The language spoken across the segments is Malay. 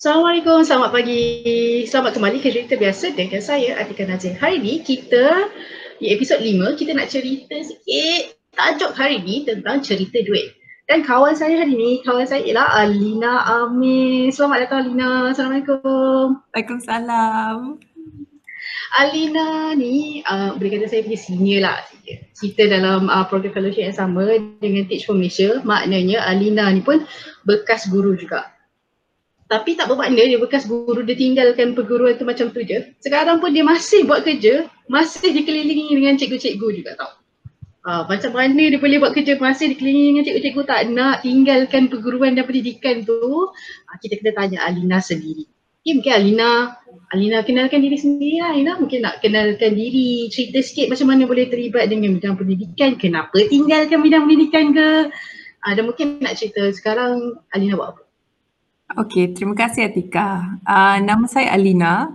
Assalamualaikum, selamat pagi. Selamat kembali ke cerita biasa dengan saya Atika Nazir. Hari ni kita di episod 5 kita nak cerita sikit tajuk hari ni tentang cerita duit. Dan kawan saya hari ni, kawan saya ialah Alina Amin. Selamat datang Alina. Assalamualaikum. Waalaikumsalam. Alina ni uh, boleh kata saya punya senior lah. Kita dalam uh, program fellowship yang sama dengan Teach for Malaysia. Maknanya Alina ni pun bekas guru juga. Tapi tak bermakna dia bekas guru dia tinggalkan perguruan tu macam tu je. Sekarang pun dia masih buat kerja, masih dikelilingi dengan cikgu-cikgu juga tau. Ha, macam mana dia boleh buat kerja masih dikelilingi dengan cikgu-cikgu tak nak tinggalkan perguruan dan pendidikan tu. Ha, kita kena tanya Alina sendiri. Okay, mungkin Alina, Alina kenalkan diri sendiri lah Alina. Mungkin nak kenalkan diri, cerita sikit macam mana boleh terlibat dengan bidang pendidikan, kenapa tinggalkan bidang pendidikan ke. Ha, dan mungkin nak cerita sekarang Alina buat apa? Okey, terima kasih Atika. Uh, nama saya Alina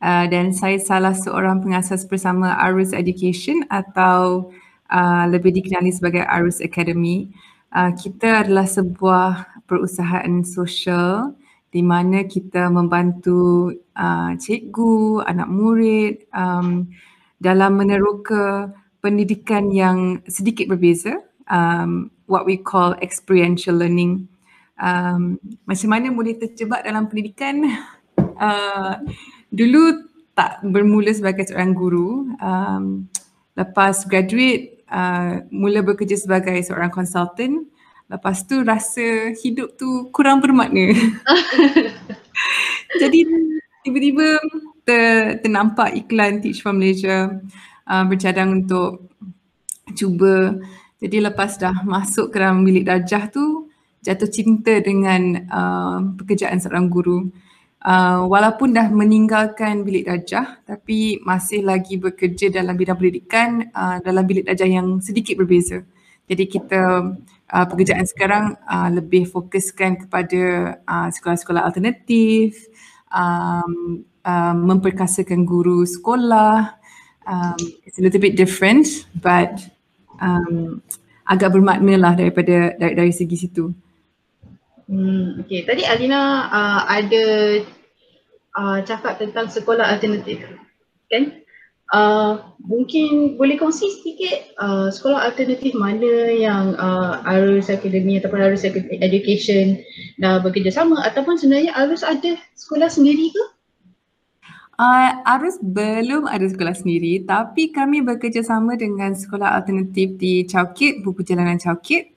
uh, dan saya salah seorang pengasas bersama Arus Education atau uh, lebih dikenali sebagai Arus Academy. Uh, kita adalah sebuah perusahaan sosial di mana kita membantu uh, cikgu, anak murid um, dalam meneroka pendidikan yang sedikit berbeza, um, what we call experiential learning um, macam mana boleh terjebak dalam pendidikan? Uh, dulu tak bermula sebagai seorang guru. Um, lepas graduate uh, mula bekerja sebagai seorang consultant. Lepas tu rasa hidup tu kurang bermakna. Jadi tiba-tiba ter, ternampak iklan Teach for Malaysia uh, bercadang untuk cuba. Jadi lepas dah masuk ke dalam bilik darjah tu jatuh cinta dengan uh, pekerjaan seorang guru. Uh, walaupun dah meninggalkan bilik darjah tapi masih lagi bekerja dalam bidang pendidikan uh, dalam bilik darjah yang sedikit berbeza. Jadi kita uh, pekerjaan sekarang uh, lebih fokuskan kepada uh, sekolah-sekolah alternatif, um, uh, memperkasakan guru sekolah. Um, it's a little bit different but um, agak bermakna lah daripada dari, dari segi situ. Hmm, okay. Tadi Alina uh, ada uh, cakap tentang sekolah alternatif, kan? Uh, mungkin boleh kongsi sedikit uh, sekolah alternatif mana yang uh, Arus Academy ataupun Arus Education dah bekerjasama ataupun sebenarnya Arus ada sekolah sendiri ke? Uh, Arus belum ada sekolah sendiri tapi kami bekerjasama dengan sekolah alternatif di Chowkit, Buku Jalanan Chowkit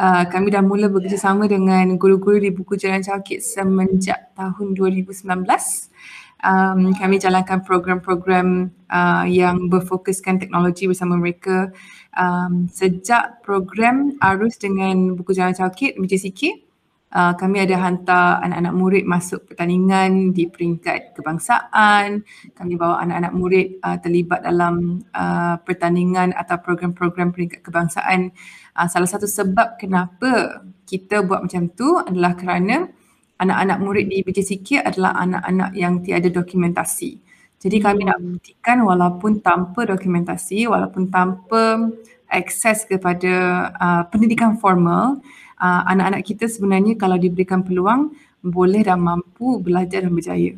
kami dah mula bekerjasama dengan guru-guru di Buku Jalan Cakit semenjak tahun 2019. Um, kami jalankan program-program uh, yang berfokuskan teknologi bersama mereka um, sejak program arus dengan Buku Jalan Cakit, BJCK uh, kami ada hantar anak-anak murid masuk pertandingan di peringkat kebangsaan. Kami bawa anak-anak murid uh, terlibat dalam uh, pertandingan atau program-program peringkat kebangsaan. Uh, salah satu sebab kenapa kita buat macam tu adalah kerana anak-anak murid di BJCK adalah anak-anak yang tiada dokumentasi. Jadi kami nak buktikan walaupun tanpa dokumentasi, walaupun tanpa akses kepada uh, pendidikan formal, uh, anak-anak kita sebenarnya kalau diberikan peluang boleh dan mampu belajar dan berjaya.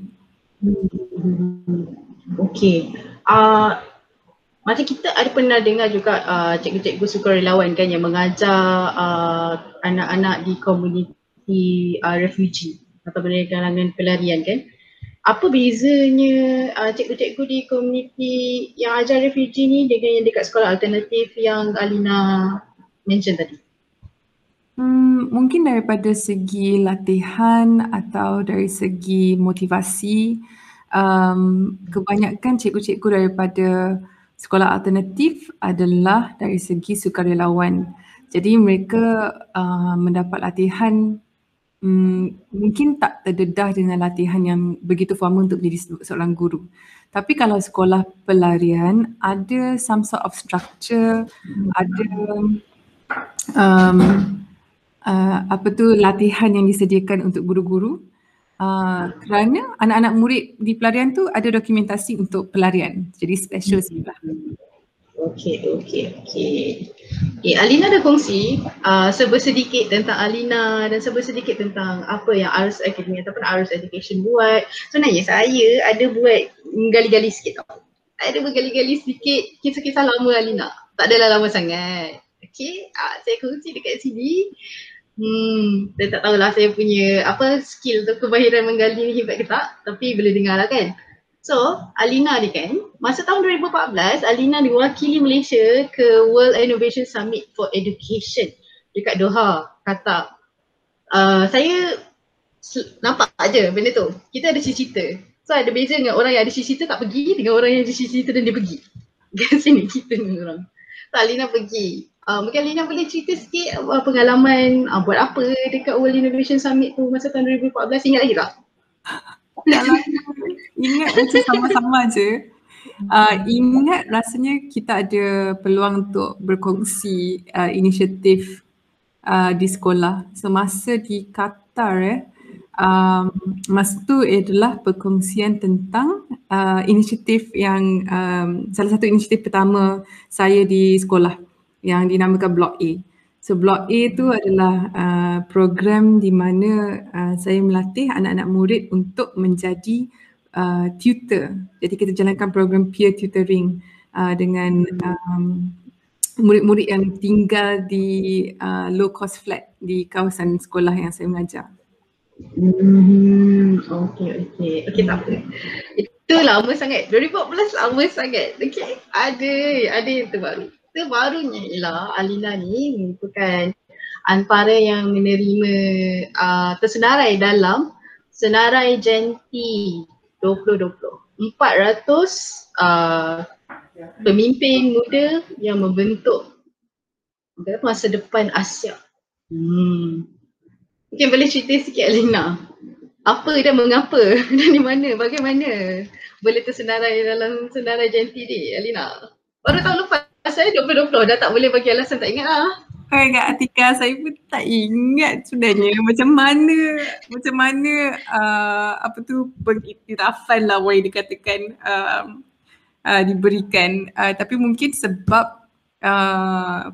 Hmm. Okey. Uh, macam kita ada pernah dengar juga uh, cikgu-cikgu sukarelawan kan yang mengajar uh, anak-anak di komuniti uh, refugee atau dari kalangan pelarian kan. Apa bezanya uh, cikgu-cikgu di komuniti yang ajar refugee ni dengan yang dekat sekolah alternatif yang Alina mention tadi? Hmm, mungkin daripada segi latihan atau dari segi motivasi, um, kebanyakan cikgu-cikgu daripada sekolah alternatif adalah dari segi sukarelawan. Jadi mereka uh, mendapat latihan um, mungkin tak terdedah dengan latihan yang begitu formal untuk menjadi seorang guru. Tapi kalau sekolah pelarian ada some sort of structure, ada um, uh, apa tu latihan yang disediakan untuk guru-guru uh, kerana anak-anak murid di pelarian tu ada dokumentasi untuk pelarian jadi special sikit lah. Okay, okay, okay. Okay, Alina dah kongsi uh, sedikit tentang Alina dan sedikit tentang apa yang Arus Academy ataupun Arus Education buat. Sebenarnya saya ada buat gali-gali sikit tau. Ada bergali-gali sikit kisah-kisah lama Alina. Tak adalah lama sangat. Okay, uh, saya kongsi dekat sini. Hmm, saya tak tahulah saya punya apa skill atau kemahiran menggali ni hebat ke tak. Tapi boleh dengar lah kan. So, Alina ni kan, masa tahun 2014, Alina diwakili Malaysia ke World Innovation Summit for Education dekat Doha, Qatar. Uh, saya nampak aja benda tu. Kita ada cita-cita. So ada beza dengan orang yang ada cita-cita tak pergi dengan orang yang ada cita-cita dan dia pergi. Kat sini kita ni orang. So Alina pergi. Uh, mungkin Alina boleh cerita sikit uh, pengalaman uh, buat apa dekat World Innovation Summit tu masa tahun 2014. Ingat lagi tak? ingat macam sama-sama je. Uh, ingat rasanya kita ada peluang untuk berkongsi uh, inisiatif uh, di sekolah. Semasa di Qatar eh, um, masa tu adalah perkongsian tentang uh, inisiatif yang um, salah satu inisiatif pertama saya di sekolah yang dinamakan Block A. So Block A tu adalah uh, program di mana uh, saya melatih anak-anak murid untuk menjadi uh, tutor. Jadi kita jalankan program peer tutoring uh, dengan um, murid-murid yang tinggal di uh, low cost flat di kawasan sekolah yang saya mengajar. Hmm, okay, okay. Okay, tak apa. Itu lama sangat. 2014 lama sangat. Okay, ada, ada yang terbaru terbarunya ialah Alina ni merupakan antara yang menerima uh, tersenarai dalam senarai Genti 2020. 400 uh, pemimpin muda yang membentuk masa depan Asia. Hmm. Mungkin boleh cerita sikit Alina. Apa dan mengapa dan di mana, bagaimana boleh tersenarai dalam senarai Genti ni Alina? Baru tahun lepas saya 2020 dah tak boleh bagi alasan tak ingat lah. Kau ingat Atika, saya pun tak ingat sebenarnya macam mana, macam mana uh, apa tu pengiktirafan lah boleh dikatakan uh, uh, diberikan. Uh, tapi mungkin sebab uh,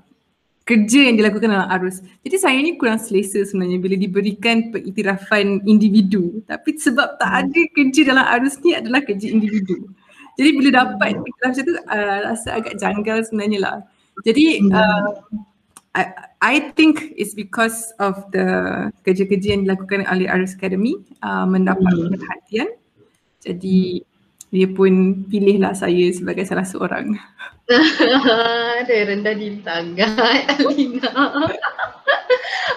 kerja yang dilakukan dalam arus. Jadi saya ni kurang selesa sebenarnya bila diberikan pengiktirafan individu. Tapi sebab tak ada kerja dalam arus ni adalah kerja individu. Jadi bila dapat fikiran macam tu uh, rasa agak janggal sebenarnya lah. Jadi hmm. uh, I, I think it's because of the kerja-kerja yang dilakukan oleh Aris Academy uh, mendapat hmm. perhatian. Jadi dia pun pilihlah saya sebagai salah seorang. Ada rendah bintang Alina.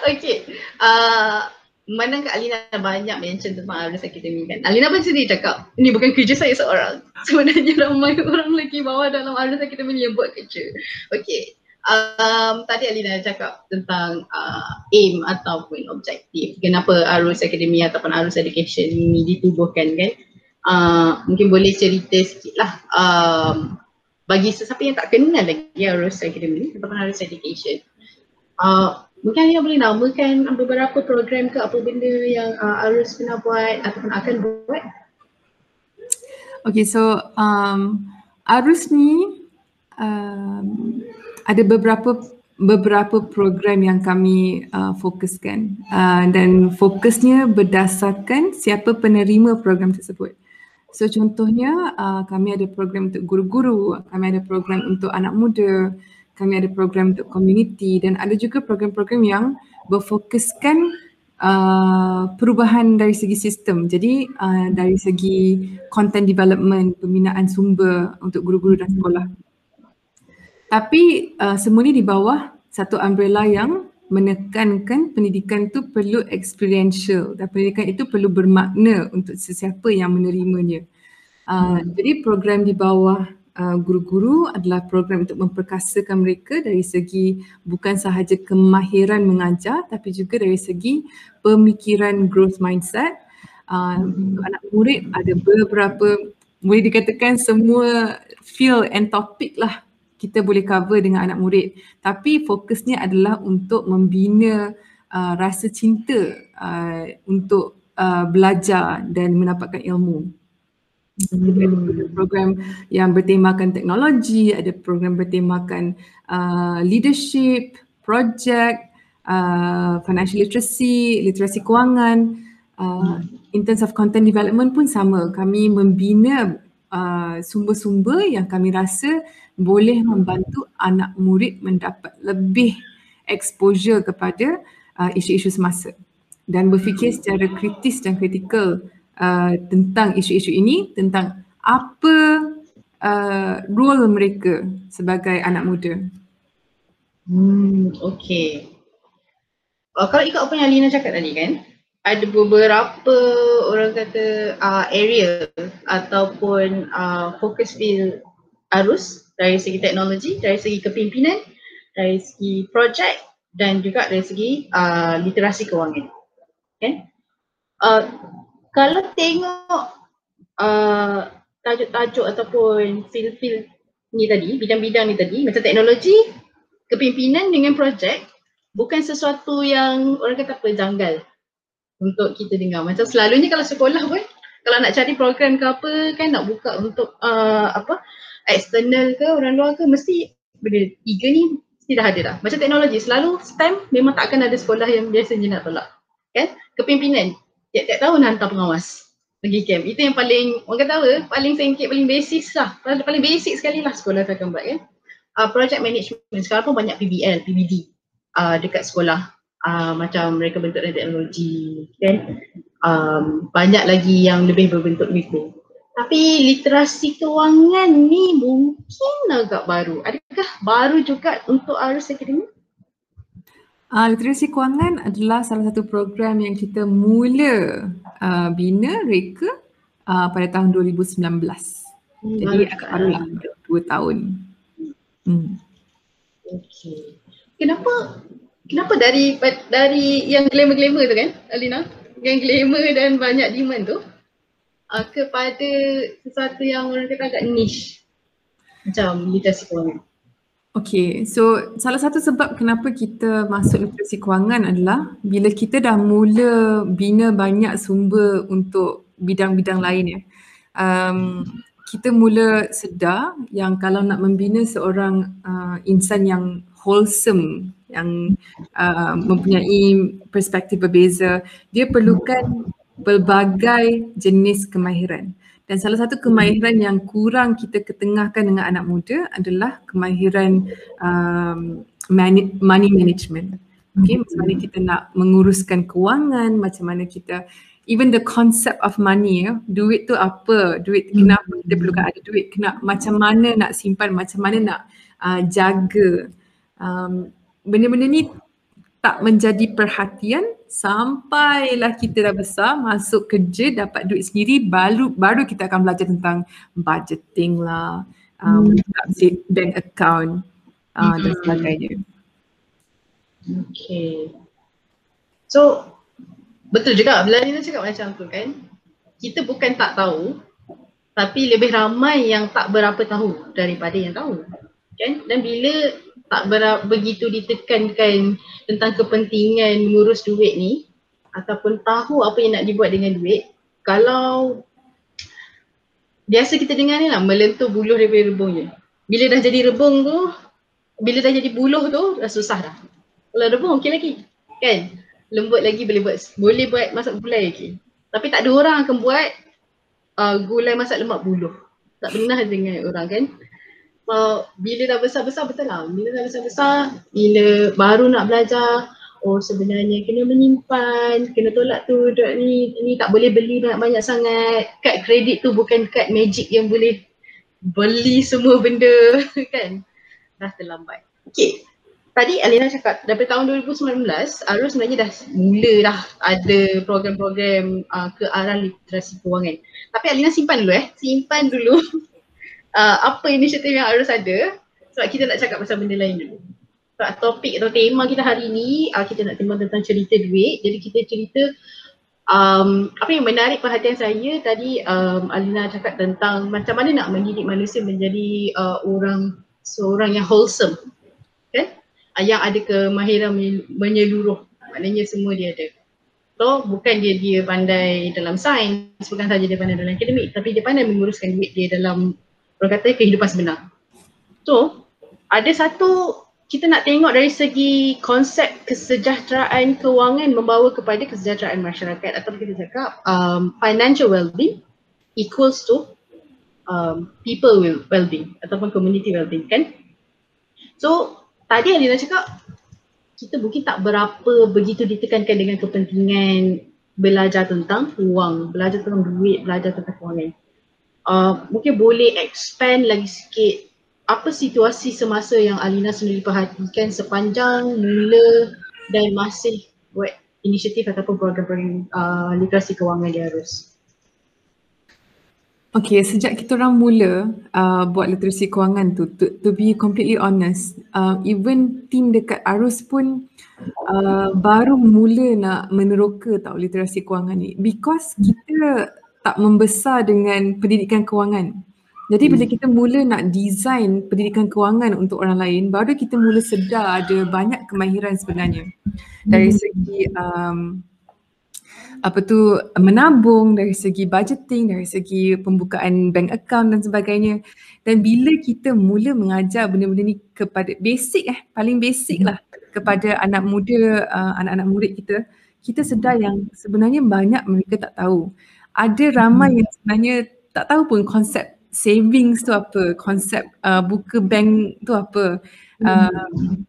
okay. Uh, mana Kak Alina banyak mention tentang Arus Academy kan. Alina pun sendiri cakap, ini bukan kerja saya seorang. Sebenarnya ramai orang lagi bawah dalam Arus Academy yang buat kerja. Okay. Um, tadi Alina cakap tentang uh, aim ataupun objektif. Kenapa Arus Academy ataupun Arus Education ini ditubuhkan kan. Uh, mungkin boleh cerita sikit lah. Um, bagi sesiapa yang tak kenal lagi Arus Academy ataupun Arus Education. Uh, Mungkin Alia boleh namakan beberapa program ke apa benda yang uh, Arus pernah buat ataupun akan buat? Okay, so um, Arus ni um, ada beberapa beberapa program yang kami uh, fokuskan uh, dan fokusnya berdasarkan siapa penerima program tersebut. So contohnya uh, kami ada program untuk guru-guru, kami ada program untuk anak muda, kami ada program untuk community dan ada juga program-program yang berfokuskan uh, perubahan dari segi sistem. Jadi uh, dari segi content development, pembinaan sumber untuk guru-guru dan sekolah. Tapi uh, semua ni di bawah satu umbrella yang menekankan pendidikan itu perlu experiential dan pendidikan itu perlu bermakna untuk sesiapa yang menerimanya. Uh, hmm. Jadi program di bawah Uh, guru-guru adalah program untuk memperkasakan mereka dari segi bukan sahaja kemahiran mengajar tapi juga dari segi pemikiran growth mindset. Uh, untuk anak murid ada beberapa boleh dikatakan semua field and topic lah kita boleh cover dengan anak murid tapi fokusnya adalah untuk membina uh, rasa cinta uh, untuk uh, belajar dan mendapatkan ilmu. Hmm. program yang bertemakan teknologi, ada program bertemakan uh, leadership, project, uh, financial literacy, literasi kewangan. Uh. In terms of content development pun sama. Kami membina uh, sumber-sumber yang kami rasa boleh membantu anak murid mendapat lebih exposure kepada uh, isu-isu semasa dan berfikir secara kritis dan kritikal uh, tentang isu-isu ini tentang apa uh, role mereka sebagai anak muda. Hmm, okay. Uh, kalau ikut apa yang Lina cakap tadi kan, ada beberapa orang kata uh, area ataupun uh, fokus field arus dari segi teknologi, dari segi kepimpinan, dari segi projek dan juga dari segi uh, literasi kewangan. Okay? Uh, kalau tengok uh, tajuk-tajuk ataupun feel-feel ni tadi, bidang-bidang ni tadi, macam teknologi, kepimpinan dengan projek, bukan sesuatu yang orang kata apa, janggal untuk kita dengar. Macam selalunya kalau sekolah pun, kalau nak cari program ke apa kan nak buka untuk uh, apa eksternal ke orang luar ke mesti benda tiga ni mesti dah ada dah. Macam teknologi selalu STEM memang tak akan ada sekolah yang biasanya nak tolak. Kan? Kepimpinan tiap-tiap tahun hantar pengawas pergi camp. Itu yang paling, orang kata apa, paling sengkit, paling basic lah. Paling, paling basic sekali lah sekolah akan buat kan. Uh, project management, sekarang pun banyak PBL, PBD uh, dekat sekolah. Uh, macam mereka bentuk teknologi kan. Um, banyak lagi yang lebih berbentuk mikro. Tapi literasi kewangan ni mungkin agak baru. Adakah baru juga untuk arus akademik? Uh, literasi kewangan adalah salah satu program yang kita mula uh, bina reka uh, pada tahun 2019. Hmm, Jadi agak baru lah, dua tahun. Hmm. Okay. Kenapa kenapa dari dari yang glamour-glamour tu kan Alina? Yang glamour dan banyak demand tu uh, kepada sesuatu yang orang kata agak niche macam literasi kewangan. Okay, so salah satu sebab kenapa kita masuk literasi kewangan adalah bila kita dah mula bina banyak sumber untuk bidang-bidang lain ya. Um, kita mula sedar yang kalau nak membina seorang uh, insan yang wholesome, yang uh, mempunyai perspektif berbeza, dia perlukan pelbagai jenis kemahiran. Dan salah satu kemahiran yang kurang kita ketengahkan dengan anak muda adalah kemahiran um, money management. Okay, macam mana kita nak menguruskan kewangan, macam mana kita even the concept of money ya, duit tu apa, duit kenapa kita perlukan ada duit, kena macam mana nak simpan, macam mana nak uh, jaga. Um, benda-benda ni tak menjadi perhatian sampailah kita dah besar masuk kerja dapat duit sendiri baru baru kita akan belajar tentang budgeting lah um, hmm. bank account uh, hmm. dan sebagainya. Okay. So betul juga bila Nina cakap macam tu kan kita bukan tak tahu tapi lebih ramai yang tak berapa tahu daripada yang tahu kan dan bila tak berapa, begitu ditekankan tentang kepentingan mengurus duit ni ataupun tahu apa yang nak dibuat dengan duit kalau biasa kita dengar ni lah melentur buluh daripada rebung je. Bila dah jadi rebung tu bila dah jadi buluh tu dah susah dah. Kalau rebung okey lagi kan? Lembut lagi boleh buat boleh buat masak gulai lagi. Tapi tak ada orang akan buat uh, gulai masak lemak buluh. Tak pernah dengar orang kan uh, bila dah besar-besar betul lah bila dah besar-besar bila baru nak belajar oh sebenarnya kena menyimpan kena tolak tu duit ni ni tak boleh beli banyak-banyak sangat. Kad kredit tu bukan kad magic yang boleh beli semua benda kan? Dah terlambat. Okay tadi Alina cakap daripada tahun 2019 Arul sebenarnya dah mula dah ada program-program uh, ke arah literasi kewangan. Tapi Alina simpan dulu eh? Simpan dulu uh, apa inisiatif yang harus ada sebab kita nak cakap pasal benda lain dulu. Sebab topik atau tema kita hari ni uh, kita nak timbang tentang cerita duit. Jadi kita cerita um, apa yang menarik perhatian saya tadi um, Alina cakap tentang macam mana nak mendidik manusia menjadi uh, orang seorang yang wholesome. Kan? Uh, yang ada kemahiran menyeluruh. Maknanya semua dia ada. So bukan dia dia pandai dalam sains, bukan saja dia pandai dalam akademik tapi dia pandai menguruskan duit dia dalam orang kata kehidupan sebenar. So ada satu kita nak tengok dari segi konsep kesejahteraan kewangan membawa kepada kesejahteraan masyarakat atau kita cakap um, financial well-being equals to um, people well-being ataupun community well-being kan. So tadi Alina cakap kita mungkin tak berapa begitu ditekankan dengan kepentingan belajar tentang wang, belajar tentang duit, belajar tentang kewangan. Uh, mungkin boleh expand lagi sikit apa situasi semasa yang Alina sendiri perhatikan sepanjang mula dan masih buat inisiatif ataupun program-program uh, literasi kewangan di Arus? Okay, sejak kita orang mula uh, buat literasi kewangan tu, to, to be completely honest, uh, even team dekat Arus pun uh, baru mula nak meneroka tau literasi kewangan ni because kita tak membesar dengan pendidikan kewangan. Jadi bila hmm. kita mula nak design pendidikan kewangan untuk orang lain, baru kita mula sedar ada banyak kemahiran sebenarnya. Dari hmm. segi um, apa tu menabung, dari segi budgeting, dari segi pembukaan bank account dan sebagainya. Dan bila kita mula mengajar benda-benda ni kepada basic eh, paling basic lah kepada anak muda, uh, anak-anak murid kita, kita sedar yang sebenarnya banyak mereka tak tahu. Ada ramai yang sebenarnya tak tahu pun konsep savings tu apa, konsep uh, buka bank tu apa. Uh,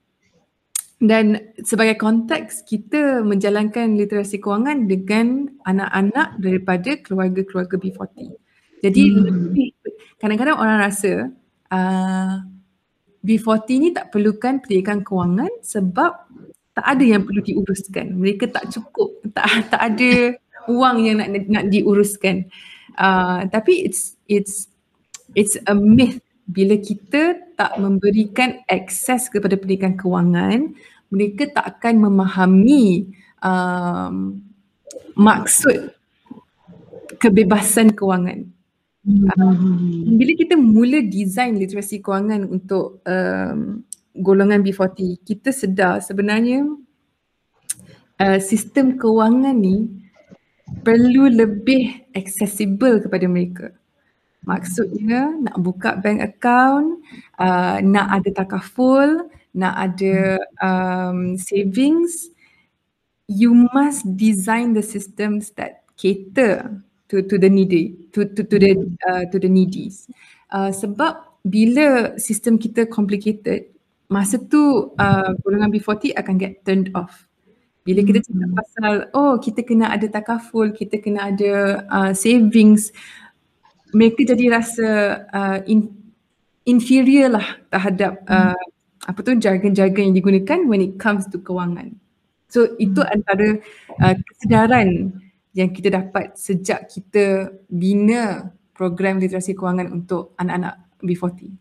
dan sebagai konteks kita menjalankan literasi kewangan dengan anak-anak daripada keluarga-keluarga B40. Jadi hmm. kadang-kadang orang rasa uh, B40 ni tak perlukan pendidikan kewangan sebab tak ada yang perlu diuruskan. Mereka tak cukup, tak tak ada wang yang nak nak diuruskan. Uh, tapi it's it's it's a myth. Bila kita tak memberikan akses kepada pendidikan kewangan mereka tak akan memahami um, maksud kebebasan kewangan. Um, bila kita mula design literasi kewangan untuk um, golongan B40 kita sedar sebenarnya uh, sistem kewangan ni perlu lebih accessible kepada mereka Maksudnya nak buka bank account, uh, nak ada takaful, nak ada um, savings, you must design the systems that cater to to the needy, to to to the uh, to the needies. Uh, sebab bila sistem kita complicated, masa tu uh, golongan B40 akan get turned off. Bila kita cakap pasal, oh kita kena ada takaful, kita kena ada uh, savings, mereka jadi rasa uh, in, inferior lah terhadap uh, apa tu jargon-jargon yang digunakan when it comes to kewangan. So itu hmm. antara uh, kesedaran yang kita dapat sejak kita bina program literasi kewangan untuk anak-anak B40.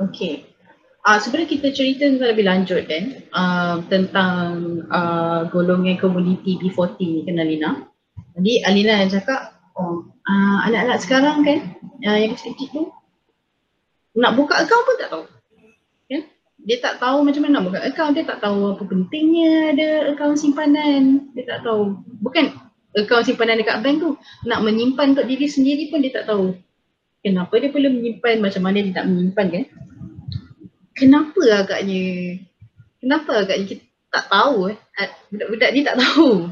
Okay. Uh, sebenarnya kita cerita lebih lanjut kan uh, tentang uh, golongan komuniti B40 ni kan Alina. Jadi Alina yang cakap oh, uh, anak-anak sekarang kan uh, yang kecil-kecil tu nak buka account pun tak tahu. Kan? Dia tak tahu macam mana nak buka account, dia tak tahu apa pentingnya ada account simpanan. Dia tak tahu. Bukan account simpanan dekat bank tu, nak menyimpan untuk diri sendiri pun dia tak tahu. Kenapa dia perlu menyimpan, macam mana dia tak menyimpan kan? Kenapa agaknya, kenapa agaknya kita tak tahu eh, budak-budak ni tak tahu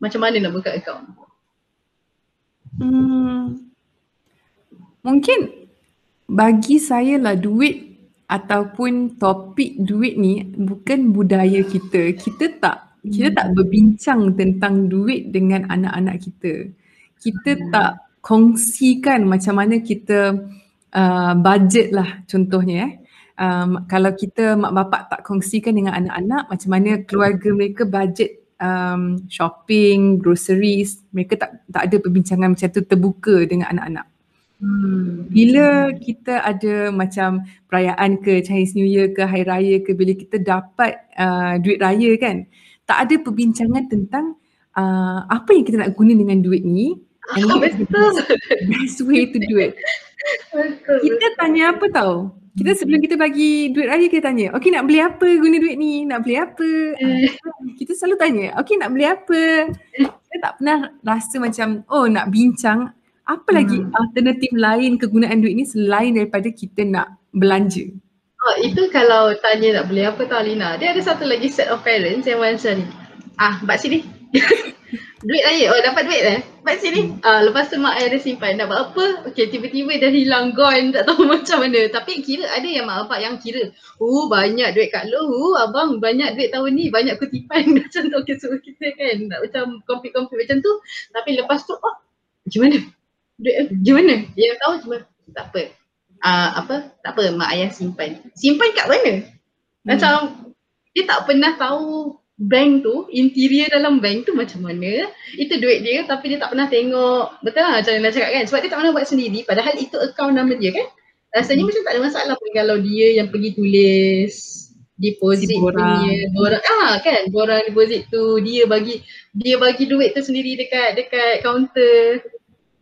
macam mana nak buka account. Hmm. Mungkin bagi saya lah duit ataupun topik duit ni bukan budaya kita. Kita tak kita tak berbincang tentang duit dengan anak-anak kita. Kita tak kongsikan macam mana kita uh, budget lah contohnya eh. Um, kalau kita mak bapak tak kongsikan dengan anak-anak macam mana keluarga mereka budget um, shopping, groceries, mereka tak tak ada perbincangan macam tu terbuka dengan anak-anak. Hmm. Bila kita ada macam perayaan ke Chinese New Year ke Hari Raya ke bila kita dapat uh, duit raya kan, tak ada perbincangan tentang uh, apa yang kita nak guna dengan duit ni and oh, betul. best way to do it. Betul, kita betul. tanya apa tahu? Kita sebelum kita bagi duit raya kita tanya, okey nak beli apa guna duit ni? Nak beli apa? Kita selalu tanya, okey nak beli apa? Kita tak pernah rasa macam oh nak bincang apa lagi Hmm. alternatif lain kegunaan duit ni selain daripada kita nak belanja. Oh, itu kalau tanya nak beli apa tau Alina. Dia ada satu lagi set of parents yang macam ni. Ah, bak sini. duit raya. Oh, dapat duit eh? Bak sini. Ah, lepas tu mak ayah ada simpan. Nak buat apa? Okay, tiba-tiba dah hilang gone. Tak tahu macam mana. Tapi kira ada yang mak bapak yang kira. Oh, banyak duit kat lu. Oh, abang banyak duit tahun ni. Banyak kutipan. macam tu okay, suruh kita kan. Nak macam kompit-kompit macam tu. Tapi lepas tu, oh, macam mana? Duit eh, macam mana? Dia tahu cuma tak apa. Uh, apa tak apa mak ayah simpan simpan kat mana macam dia tak pernah tahu bank tu interior dalam bank tu macam mana? Itu duit dia tapi dia tak pernah tengok. Betul lah macam Nana cakap kan? Sebab dia tak pernah buat sendiri. Padahal itu account nama dia kan? Rasanya macam tak ada masalah pun kalau dia yang pergi tulis deposit Si borang. punya borang. Ah kan? Borang deposit tu dia bagi dia bagi duit tu sendiri dekat dekat kaunter.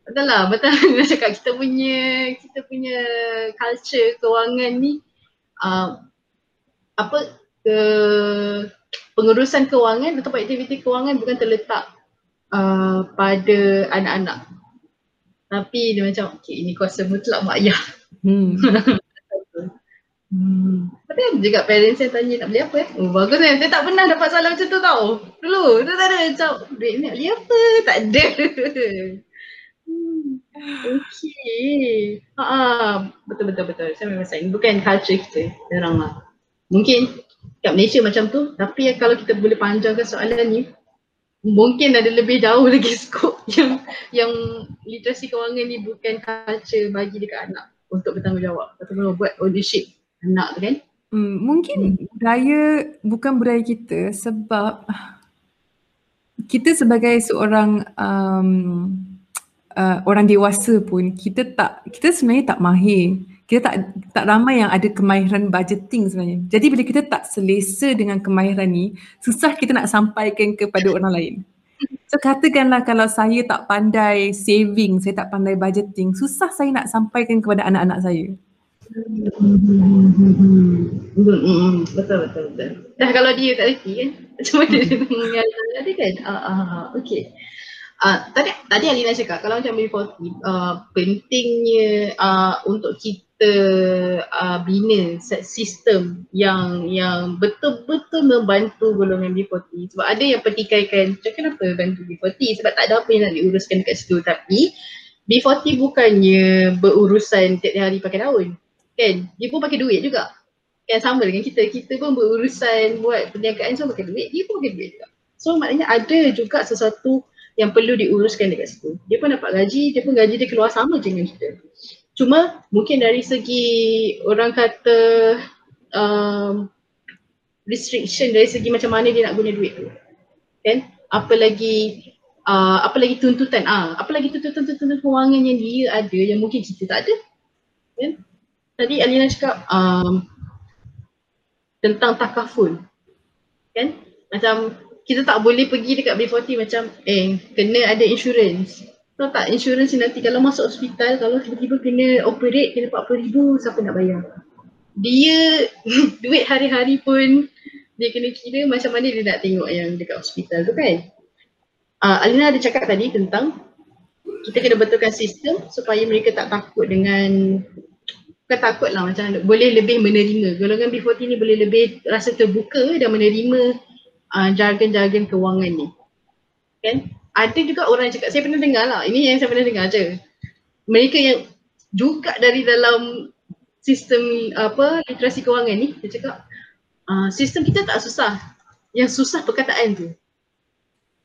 Betul lah betul Nana cakap kita punya kita punya culture kewangan ni uh, apa ke pengurusan kewangan atau aktiviti kewangan bukan terletak uh, pada anak-anak. Tapi dia macam okay, ini kuasa mutlak mak ayah. Hmm. Hmm. Tapi ada juga parents yang tanya nak beli apa eh. Oh bagus kan. Saya tak pernah dapat soalan macam tu tau. Dulu tu tak ada macam duit ni nak beli apa. Tak ada. Hmm. Okay. Ha betul betul betul. Saya memang sayang. Bukan culture kita. Jarang lah. Mungkin kat Malaysia macam tu. Tapi kalau kita boleh panjangkan soalan ni. Mungkin ada lebih jauh lagi skop yang yang literasi kewangan ni bukan culture bagi dekat anak untuk bertanggungjawab ataupun buat ownership anak tu kan. Hmm, mungkin budaya bukan budaya kita sebab kita sebagai seorang um, uh, orang dewasa pun kita tak kita sebenarnya tak mahir. Kita tak tak ramai yang ada kemahiran budgeting sebenarnya. Jadi bila kita tak selesa dengan kemahiran ni, susah kita nak sampaikan kepada orang lain. So katakanlah kalau saya tak pandai saving, saya tak pandai budgeting, susah saya nak sampaikan kepada anak-anak saya. Hmm, betul betul betul. Dah kalau dia tak reti kan. Macam mana dia mengajar dia kan. Ah ah okey. Ah tadi tadi Alina cakap kalau macam B40 uh, pentingnya uh, untuk kita uh, bina sistem yang yang betul-betul membantu golongan B40 sebab ada yang pertikaikan macam kenapa bantu B40 sebab tak ada apa yang nak diuruskan dekat situ. Tapi B40 bukannya berurusan tiap hari pakai daun kan? Dia pun pakai duit juga. Kan sama dengan kita. Kita pun berurusan buat perniagaan semua pakai duit dia pun pakai duit juga. So maknanya ada juga sesuatu yang perlu diuruskan dekat situ. Dia pun dapat gaji dia pun gaji dia keluar sama je dengan kita cuma mungkin dari segi orang kata um, restriction dari segi macam mana dia nak guna duit tu. Kan? Apa lagi uh, apa lagi tuntutan? Ah apa lagi tuntutan-tuntutan kewangan yang dia ada yang mungkin kita tak ada? Kan? Tadi Alina cakap um, tentang takaful. Kan? Macam kita tak boleh pergi dekat B40 macam eh kena ada insurance tahu tak insurance ni nanti kalau masuk hospital kalau tiba-tiba kena operate kena 40 ribu siapa nak bayar? Dia duit hari-hari pun dia kena kira macam mana dia nak tengok yang dekat hospital tu kan? Uh, Alina ada cakap tadi tentang kita kena betulkan sistem supaya mereka tak takut dengan bukan takut lah macam boleh lebih menerima. Golongan B40 ni boleh lebih rasa terbuka dan menerima uh, jargon-jargon kewangan ni. Kan ada juga orang yang cakap saya pernah dengar lah ini yang saya pernah dengar je mereka yang juga dari dalam sistem apa literasi kewangan ni dia cakap uh, sistem kita tak susah yang susah perkataan tu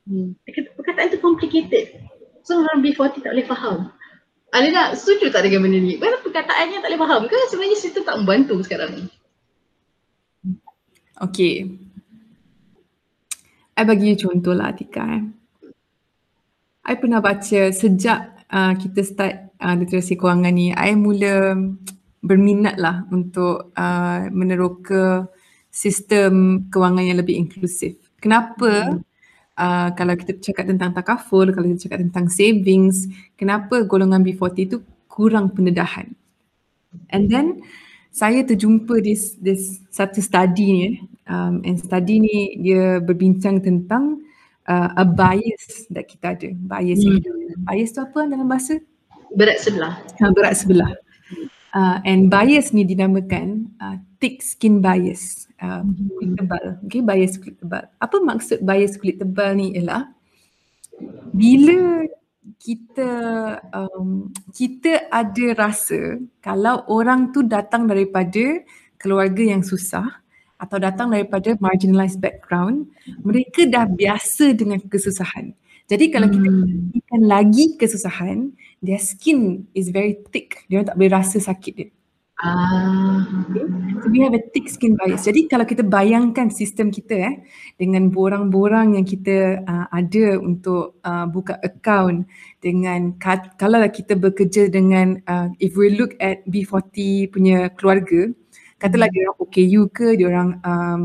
hmm. perkataan tu complicated so orang B40 tak boleh faham Alina setuju tak dengan benda ni? Mana perkataannya tak boleh faham ke sebenarnya sistem tak membantu sekarang ni? Okay. I bagi contoh lah Atika eh. I pernah baca sejak uh, kita start uh, literasi kewangan ni, I mula berminat lah untuk uh, meneroka sistem kewangan yang lebih inklusif. Kenapa? Hmm. Uh, kalau kita cakap tentang takaful, kalau kita cakap tentang savings, kenapa golongan B40 tu kurang pendedahan? And then saya terjumpa di this satu study ni um, and study ni dia berbincang tentang uh, a bias that kita ada. Bias hmm. bias tu apa? Dalam bahasa? Berat sebelah. Uh, berat sebelah. Uh, and bias ni dinamakan uh, thick skin bias. Uh, kulit tebal. Okay bias kulit tebal. Apa maksud bias kulit tebal ni ialah bila kita um, kita ada rasa kalau orang tu datang daripada keluarga yang susah atau datang daripada marginalized background mereka dah biasa dengan kesusahan jadi kalau kita berikan hmm. lagi kesusahan their skin is very thick dia tak boleh rasa sakit dia Ah. Okay. So we have a thick skin bias. Jadi kalau kita bayangkan sistem kita eh dengan borang-borang yang kita uh, ada untuk uh, buka account dengan kalau kita bekerja dengan uh, if we look at B40 punya keluarga katalah dia orang OKU ke dia orang um,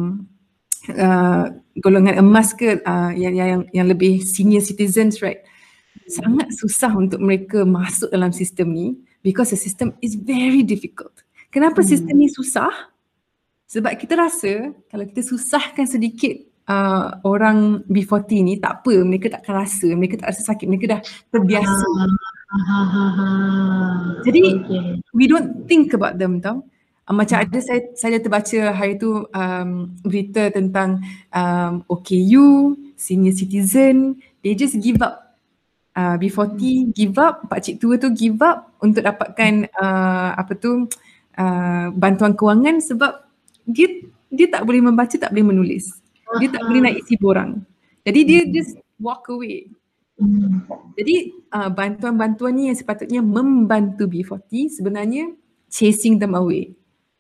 uh, golongan emas ke uh, yang yang yang lebih senior citizens right sangat susah untuk mereka masuk dalam sistem ni because the system is very difficult Kenapa hmm. sistem ni susah? Sebab kita rasa kalau kita susahkan sedikit uh, orang B40 ni tak apa, mereka tak akan rasa, mereka tak rasa sakit, mereka dah terbiasa. Jadi okay. we don't think about them tau. Uh, macam ada saya saya terbaca hari tu um, berita tentang um, OKU, senior citizen, they just give up uh, B40 give up, pak cik tua tu give up untuk dapatkan uh, apa tu uh, bantuan kewangan sebab dia dia tak boleh membaca, tak boleh menulis. Dia tak boleh nak isi borang. Jadi dia hmm. just walk away. Hmm. Jadi uh, bantuan-bantuan ni yang sepatutnya membantu B40 sebenarnya chasing them away.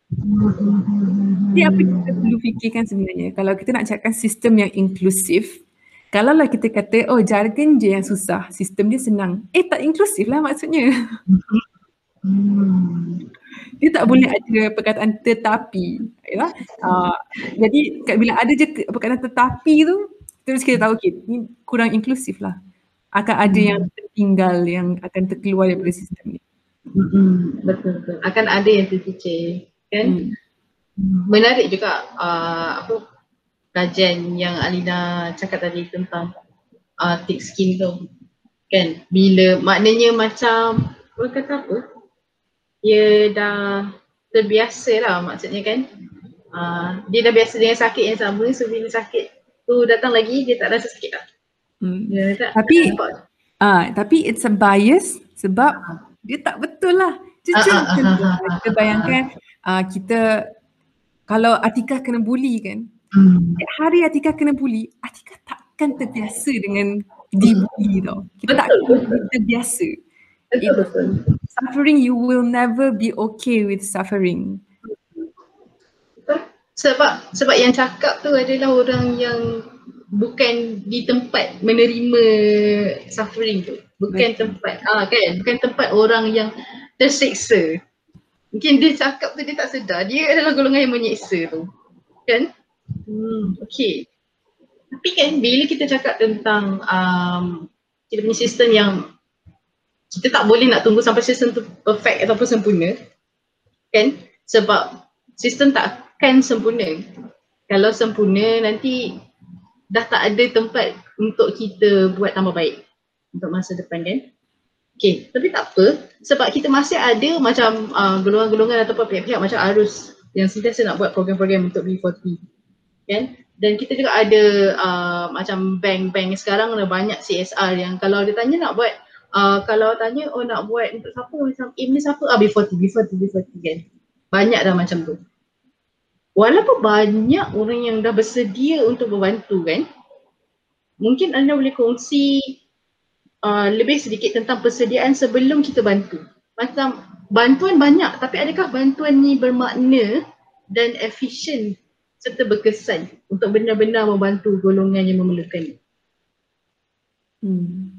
Jadi apa kita perlu fikirkan sebenarnya kalau kita nak cakap sistem yang inklusif kalau lah kita kata oh jargon je yang susah, sistem dia senang. Eh tak inklusif lah maksudnya. Hmm dia tak boleh ada perkataan tetapi ya. Uh, jadi bila ada je perkataan tetapi tu terus kita tahu okay ni kurang inklusif lah. Akan ada yang tertinggal yang akan terkeluar daripada sistem ni. Hmm, betul betul. Akan ada yang terkicir kan? Hmm. menarik juga uh, apa kajian yang Alina cakap tadi tentang uh, thick skin tu. Kan? Bila maknanya macam orang kata apa? Dia dah terbiasa lah maksudnya kan? Uh, dia dah biasa dengan sakit yang sama so bila sakit tu datang lagi dia tak rasa sakit lah. Hmm. tak, tapi ah uh, tapi it's a bias sebab uh. dia tak betul lah. Jujur uh, uh, uh, uh, kita bayangkan uh, kita kalau Atika kena bully kan hmm. hari Atika kena bully Atika takkan terbiasa dengan dibully tau kita tak terbiasa Betul betul. Suffering you will never be okay with suffering. Sebab sebab yang cakap tu adalah orang yang bukan di tempat menerima suffering tu. Bukan betul. tempat ah kan, bukan tempat orang yang tersiksa. Mungkin dia cakap tu dia tak sedar, dia adalah golongan yang menyiksa tu. Kan? Hmm, okay. Tapi kan bila kita cakap tentang um, kita punya sistem yang kita tak boleh nak tunggu sampai sistem tu perfect ataupun sempurna kan sebab sistem tak akan sempurna kalau sempurna nanti dah tak ada tempat untuk kita buat tambah baik untuk masa depan kan Okay, tapi tak apa. Sebab kita masih ada macam uh, golongan-golongan ataupun pihak-pihak macam Arus yang sentiasa nak buat program-program untuk B40 kan? Dan kita juga ada uh, macam bank-bank sekarang ada banyak CSR yang kalau dia tanya nak buat uh, kalau tanya oh nak buat untuk siapa? Macam aim ni siapa? Ah B40 B40 B40 kan? Banyak dah macam tu. Walaupun banyak orang yang dah bersedia untuk membantu kan mungkin anda boleh kongsi uh, lebih sedikit tentang persediaan sebelum kita bantu macam bantuan banyak tapi adakah bantuan ni bermakna dan efisien serta berkesan untuk benar-benar membantu golongan yang memerlukan Hmm.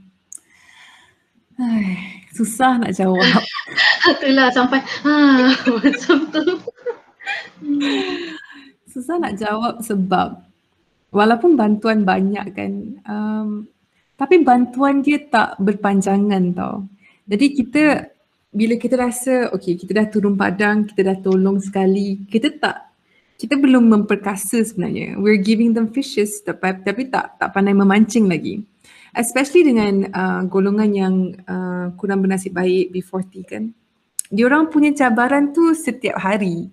Ay, susah nak jawab. Itulah sampai ha, macam tu. susah nak jawab sebab walaupun bantuan banyak kan um, tapi bantuan dia tak berpanjangan tau. Jadi kita bila kita rasa okay kita dah turun padang, kita dah tolong sekali, kita tak kita belum memperkasa sebenarnya. We're giving them fishes tapi, tapi tak tak pandai memancing lagi. Especially dengan uh, golongan yang uh, kurang bernasib baik B40 kan. Diorang punya cabaran tu setiap hari.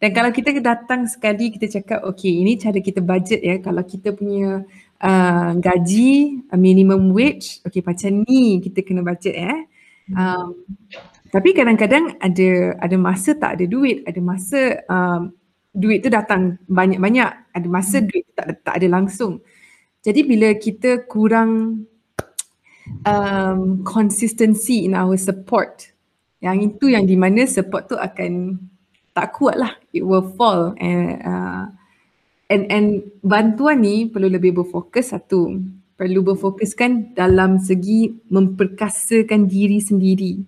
Dan kalau kita datang sekali kita cakap okay ini cara kita budget ya kalau kita punya uh, gaji uh, minimum wage. Okay macam ni kita kena budget ya. Um, tapi kadang-kadang ada ada masa tak ada duit, ada masa um, duit tu datang banyak-banyak, ada masa duit tak tak ada langsung. Jadi bila kita kurang um, consistency in our support, yang itu yang di mana support tu akan tak kuat lah. It will fall and uh, and and bantuan ni perlu lebih berfokus satu. Perlu berfokuskan dalam segi memperkasakan diri sendiri.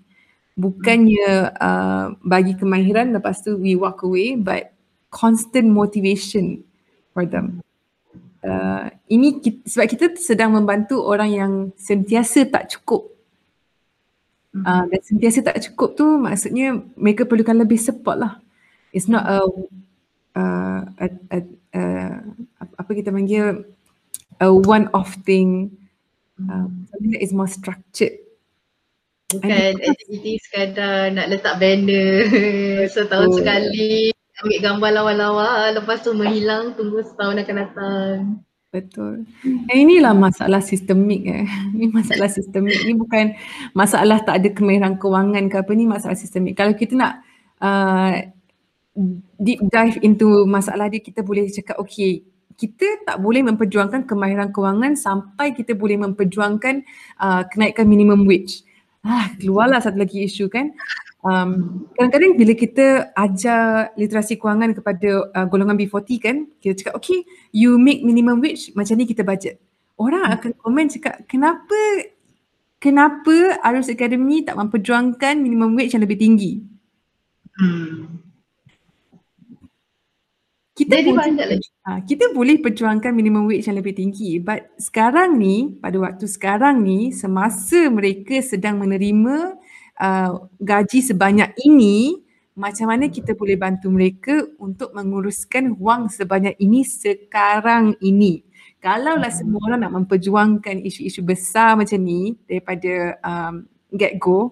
Bukannya uh, bagi kemahiran lepas tu we walk away but constant motivation for them. Uh, ini kita, sebab kita sedang membantu orang yang sentiasa tak cukup. Uh, dan sentiasa tak cukup tu maksudnya mereka perlukan lebih support lah. It's not a uh, a, a, a apa kita panggil a one off thing um, something that is more structured bukan aktiviti sekadar nak letak banner setahun oh. sekali ambil gambar lawa-lawa lepas tu menghilang tunggu setahun akan datang Betul. Eh, inilah masalah sistemik eh. Ini masalah sistemik. Ini bukan masalah tak ada kemahiran kewangan ke apa. Ini masalah sistemik. Kalau kita nak uh, deep dive into masalah dia kita boleh cakap okay kita tak boleh memperjuangkan kemahiran kewangan sampai kita boleh memperjuangkan uh, kenaikan minimum wage. Ah, keluarlah satu lagi isu kan. Um, kadang-kadang bila kita ajar literasi kewangan kepada uh, golongan B40 kan, kita cakap okay you make minimum wage macam ni kita budget. Orang akan komen cakap kenapa kenapa Arus Academy tak memperjuangkan minimum wage yang lebih tinggi? Hmm kita Jadi boleh, lagi. Ha, kita boleh perjuangkan minimum wage yang lebih tinggi but sekarang ni pada waktu sekarang ni semasa mereka sedang menerima uh, gaji sebanyak ini macam mana kita boleh bantu mereka untuk menguruskan wang sebanyak ini sekarang ini kalaulah semua orang nak memperjuangkan isu-isu besar macam ni daripada um, get go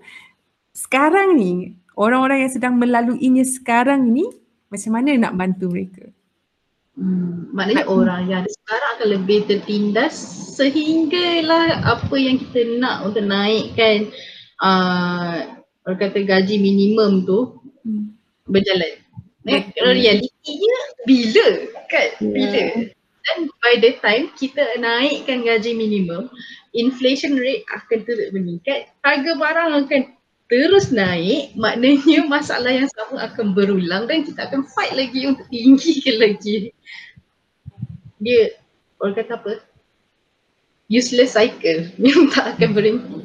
sekarang ni orang-orang yang sedang melaluinya sekarang ni macam mana nak bantu mereka? Hmm, maknanya hmm. orang yang ada sekarang akan lebih tertindas sehinggalah apa yang kita nak untuk naikkan uh, orang kata gaji minimum tu hmm. berjalan. Eh, realitinya bila kan? Yeah. Bila? Dan by the time kita naikkan gaji minimum, inflation rate akan terus meningkat, harga barang akan terus naik maknanya masalah yang sama akan berulang dan kita akan fight lagi untuk tinggikan lagi dia orang kata apa? Useless cycle. Yang tak akan berhenti.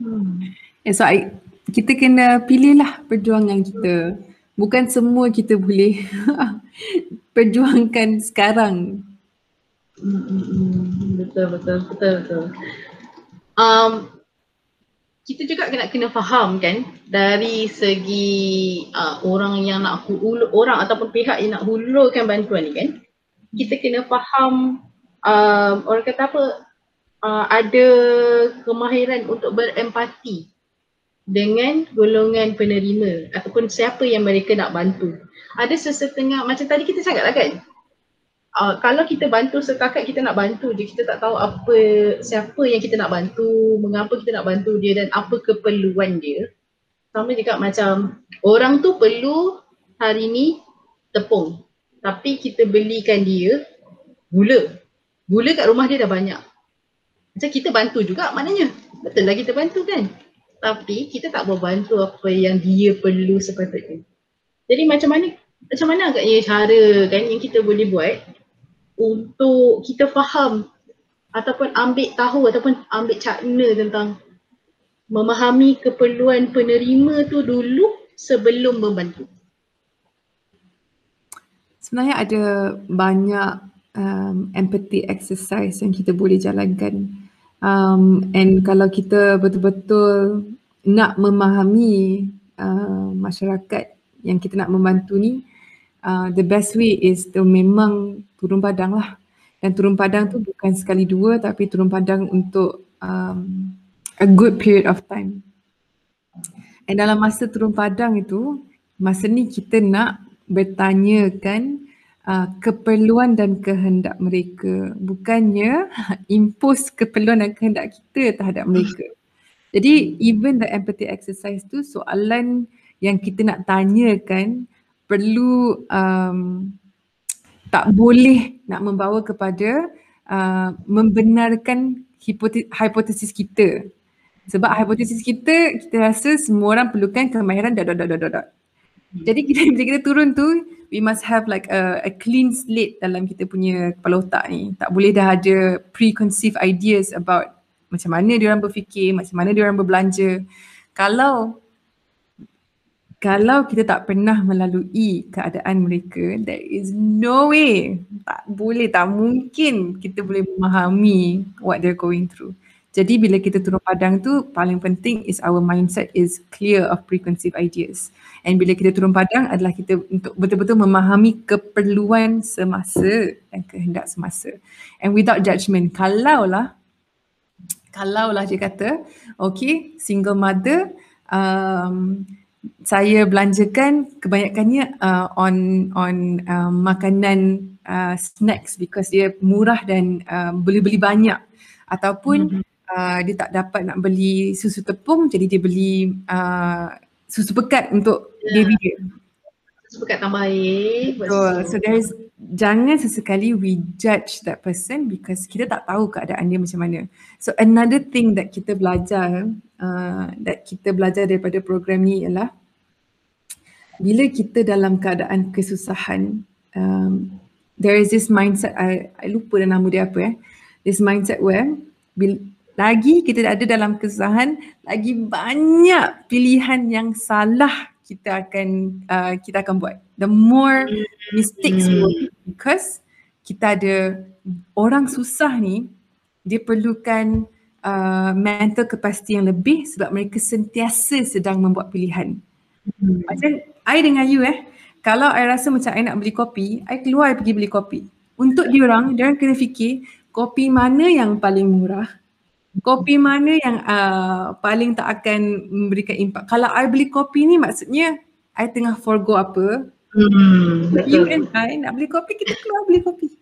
Hmm. yeah, so I, kita kena pilih lah perjuangan kita. Bukan semua kita boleh perjuangkan sekarang. Hmm. betul betul betul betul. Um, kita juga kena kena faham kan? Dari segi uh, orang yang nak hulu, orang ataupun pihak yang nak hulurkan bantuan ni kan kita kena faham uh, orang kata apa uh, ada kemahiran untuk berempati dengan golongan penerima ataupun siapa yang mereka nak bantu. Ada sesetengah macam tadi kita cakap lah kan uh, kalau kita bantu setakat kita nak bantu je kita tak tahu apa siapa yang kita nak bantu mengapa kita nak bantu dia dan apa keperluan dia. Sama juga macam orang tu perlu hari ni tepung tapi kita belikan dia gula. Gula kat rumah dia dah banyak. Macam kita bantu juga maknanya betul lah kita bantu kan? Tapi kita tak boleh bantu apa yang dia perlu sepatutnya. Jadi macam mana macam mana agaknya cara kan yang kita boleh buat untuk kita faham ataupun ambil tahu ataupun ambil cakna tentang memahami keperluan penerima tu dulu sebelum membantu. Sebenarnya ada banyak um, empathy exercise yang kita boleh jalankan. Um, and kalau kita betul-betul nak memahami uh, masyarakat yang kita nak membantu ni uh, the best way is to memang turun padang lah dan turun padang tu bukan sekali dua tapi turun padang untuk um, a good period of time dan dalam masa turun padang itu masa ni kita nak bertanyakan uh, keperluan dan kehendak mereka bukannya impose keperluan dan kehendak kita terhadap mereka jadi even the empathy exercise tu soalan yang kita nak tanyakan perlu um, tak boleh nak membawa kepada uh, membenarkan hipotesis kita. Sebab hipotesis kita, kita rasa semua orang perlukan kemahiran dot dot dot dot dot. Jadi kita, bila kita turun tu, we must have like a, a clean slate dalam kita punya kepala otak ni. Tak boleh dah ada preconceived ideas about macam mana dia orang berfikir, macam mana dia orang berbelanja. Kalau kalau kita tak pernah melalui keadaan mereka, there is no way, tak boleh, tak mungkin kita boleh memahami what they're going through. Jadi bila kita turun padang tu, paling penting is our mindset is clear of preconceived ideas. And bila kita turun padang adalah kita untuk betul-betul memahami keperluan semasa dan kehendak semasa. And without judgment, kalau lah, kalau lah dia kata, okay, single mother, um, saya belanjakan kebanyakannya uh, on on uh, makanan uh, snacks because dia murah dan uh, boleh beli banyak ataupun mm-hmm. uh, dia tak dapat nak beli susu tepung jadi dia beli uh, susu pekat untuk yeah. baby dia. Susu pekat tambah air. Betul. So there is jangan sesekali we judge that person because kita tak tahu keadaan dia macam mana. So another thing that kita belajar uh, that kita belajar daripada program ni ialah bila kita dalam keadaan kesusahan um, there is this mindset I, I lupa nama dia apa eh this mindset where bila, lagi kita ada dalam kesusahan lagi banyak pilihan yang salah kita akan uh, kita akan buat the more mistakes mm. because kita ada orang susah ni dia perlukan uh, mental capacity yang lebih sebab mereka sentiasa sedang membuat pilihan. Hmm. Macam I dengan you eh, kalau I rasa macam I nak beli kopi, I keluar I pergi beli kopi. Untuk diorang, diorang kena fikir kopi mana yang paling murah, kopi mana yang uh, paling tak akan memberikan impak. Kalau I beli kopi ni maksudnya I tengah forgo apa. Hmm, you and I nak beli kopi, kita keluar beli kopi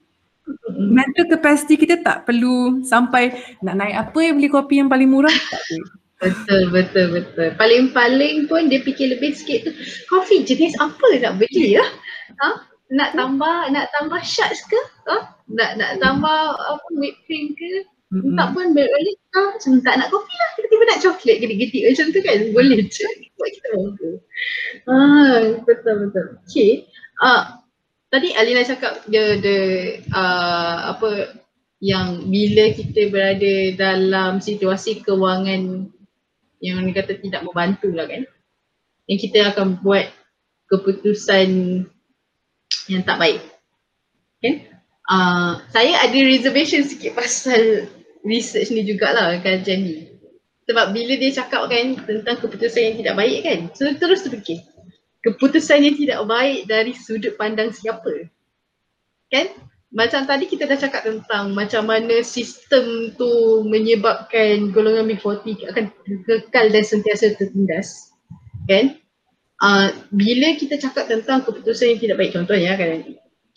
mental capacity kita tak perlu sampai nak naik apa yang beli kopi yang paling murah tak boleh. Betul, betul, betul. Paling-paling pun dia fikir lebih sikit tu, kopi jenis apa nak beli ya? Ha? Nak tambah, nak tambah shots ke? Ha? Nak nak tambah apa whipped cream ke? Mm-hmm. Tak pun balik ha? macam tak nak kopi lah, tiba-tiba nak coklat gedik-gedik macam tu kan? Boleh je. Buat kita mampu. Ah, betul, betul. Okay. Ah, tadi Alina cakap dia the uh, apa yang bila kita berada dalam situasi kewangan yang orang kata tidak membantu lah kan yang kita akan buat keputusan yang tak baik kan uh, saya ada reservation sikit pasal research ni jugalah kajian ni sebab bila dia cakap kan tentang keputusan yang tidak baik kan so terus terfikir keputusan yang tidak baik dari sudut pandang siapa. Kan? Macam tadi kita dah cakap tentang macam mana sistem tu menyebabkan golongan B40 akan kekal dan sentiasa tertindas. Kan? Uh, bila kita cakap tentang keputusan yang tidak baik contohnya kan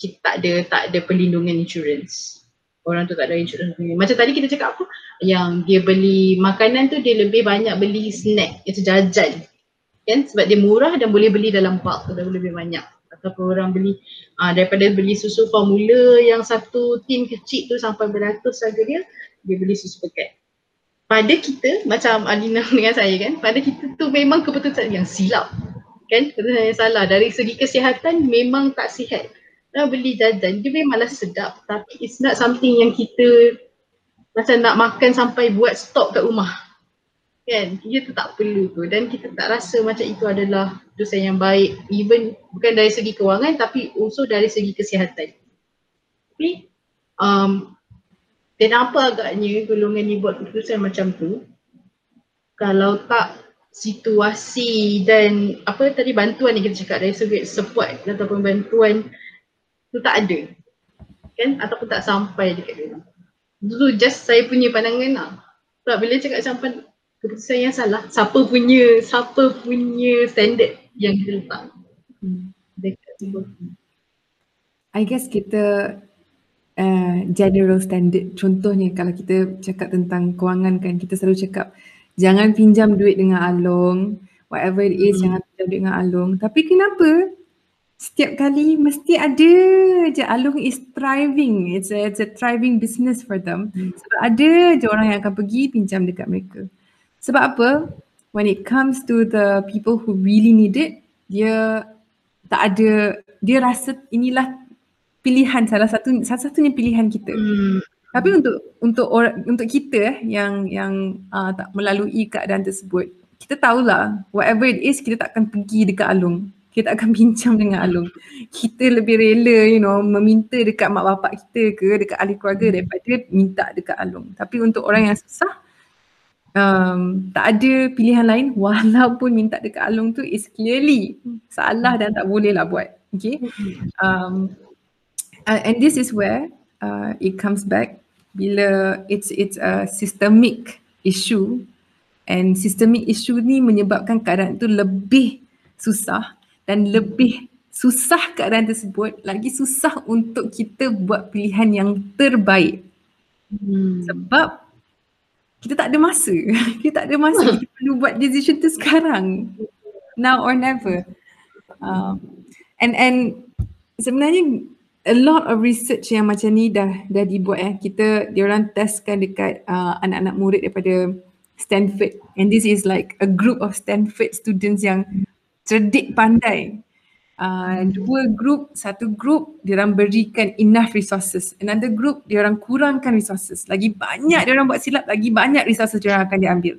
kita tak ada tak ada perlindungan insurance. Orang tu tak ada insurance. Macam tadi kita cakap apa? Yang dia beli makanan tu dia lebih banyak beli snack, itu jajan. Kan? Sebab dia murah dan boleh beli dalam bulk dan lebih banyak. Ataupun orang beli uh, daripada beli susu formula yang satu tin kecil tu sampai beratus harga dia dia beli susu paket pada kita macam Alina dengan saya kan pada kita tu memang keputusan yang silap. Kan? Keputusan yang salah. Dari segi kesihatan memang tak sihat nak beli jajan dia memanglah sedap tapi it's not something yang kita macam nak makan sampai buat stok kat rumah. Kan? Kita tak perlu tu. Dan kita tak rasa macam itu adalah dosa yang baik. Even bukan dari segi kewangan tapi also dari segi kesihatan. Tapi um, dan apa agaknya golongan ni buat keputusan macam tu kalau tak situasi dan apa tadi bantuan yang kita cakap dari segi support ataupun bantuan tu tak ada kan ataupun tak sampai dekat dia. Dulu just saya punya pandangan lah. Sebab bila cakap sampai keputusan yang salah, siapa punya siapa punya standard yang kita letak. Hmm. Dekat I guess kita uh, general standard contohnya kalau kita cakap tentang kewangan kan kita selalu cakap jangan pinjam duit dengan Along whatever it is hmm. jangan pinjam duit dengan Along tapi kenapa setiap kali mesti ada je Along is thriving it's a, it's a thriving business for them hmm. sebab ada je orang yang akan pergi pinjam dekat mereka sebab apa when it comes to the people who really need it dia tak ada dia rasa inilah pilihan salah satu salah satunya pilihan kita. Hmm. Tapi untuk untuk orang untuk kita eh, yang yang uh, tak melalui keadaan tersebut, kita tahulah whatever it is kita tak akan pergi dekat Alung. Kita akan pinjam dengan Alung. Kita lebih rela you know meminta dekat mak bapak kita ke dekat ahli keluarga hmm. daripada minta dekat Alung. Tapi untuk orang yang susah um, tak ada pilihan lain walaupun minta dekat Alung tu is clearly salah dan tak boleh lah buat. Okay. Hmm. Um, uh, and this is where uh, it comes back bila it's it's a systemic issue and systemic issue ni menyebabkan keadaan tu lebih susah dan lebih susah keadaan tersebut lagi susah untuk kita buat pilihan yang terbaik. Hmm. sebab kita tak ada masa. Kita tak ada masa kita perlu buat decision tu sekarang. Now or never. Um, and and sebenarnya a lot of research yang macam ni dah dah dibuat eh. Kita diorang testkan dekat uh, anak-anak murid daripada Stanford. And this is like a group of Stanford students yang cerdik pandai. Uh, dua group, satu group diorang berikan enough resources. Another group diorang kurangkan resources. Lagi banyak diorang buat silap, lagi banyak resources diorang akan diambil.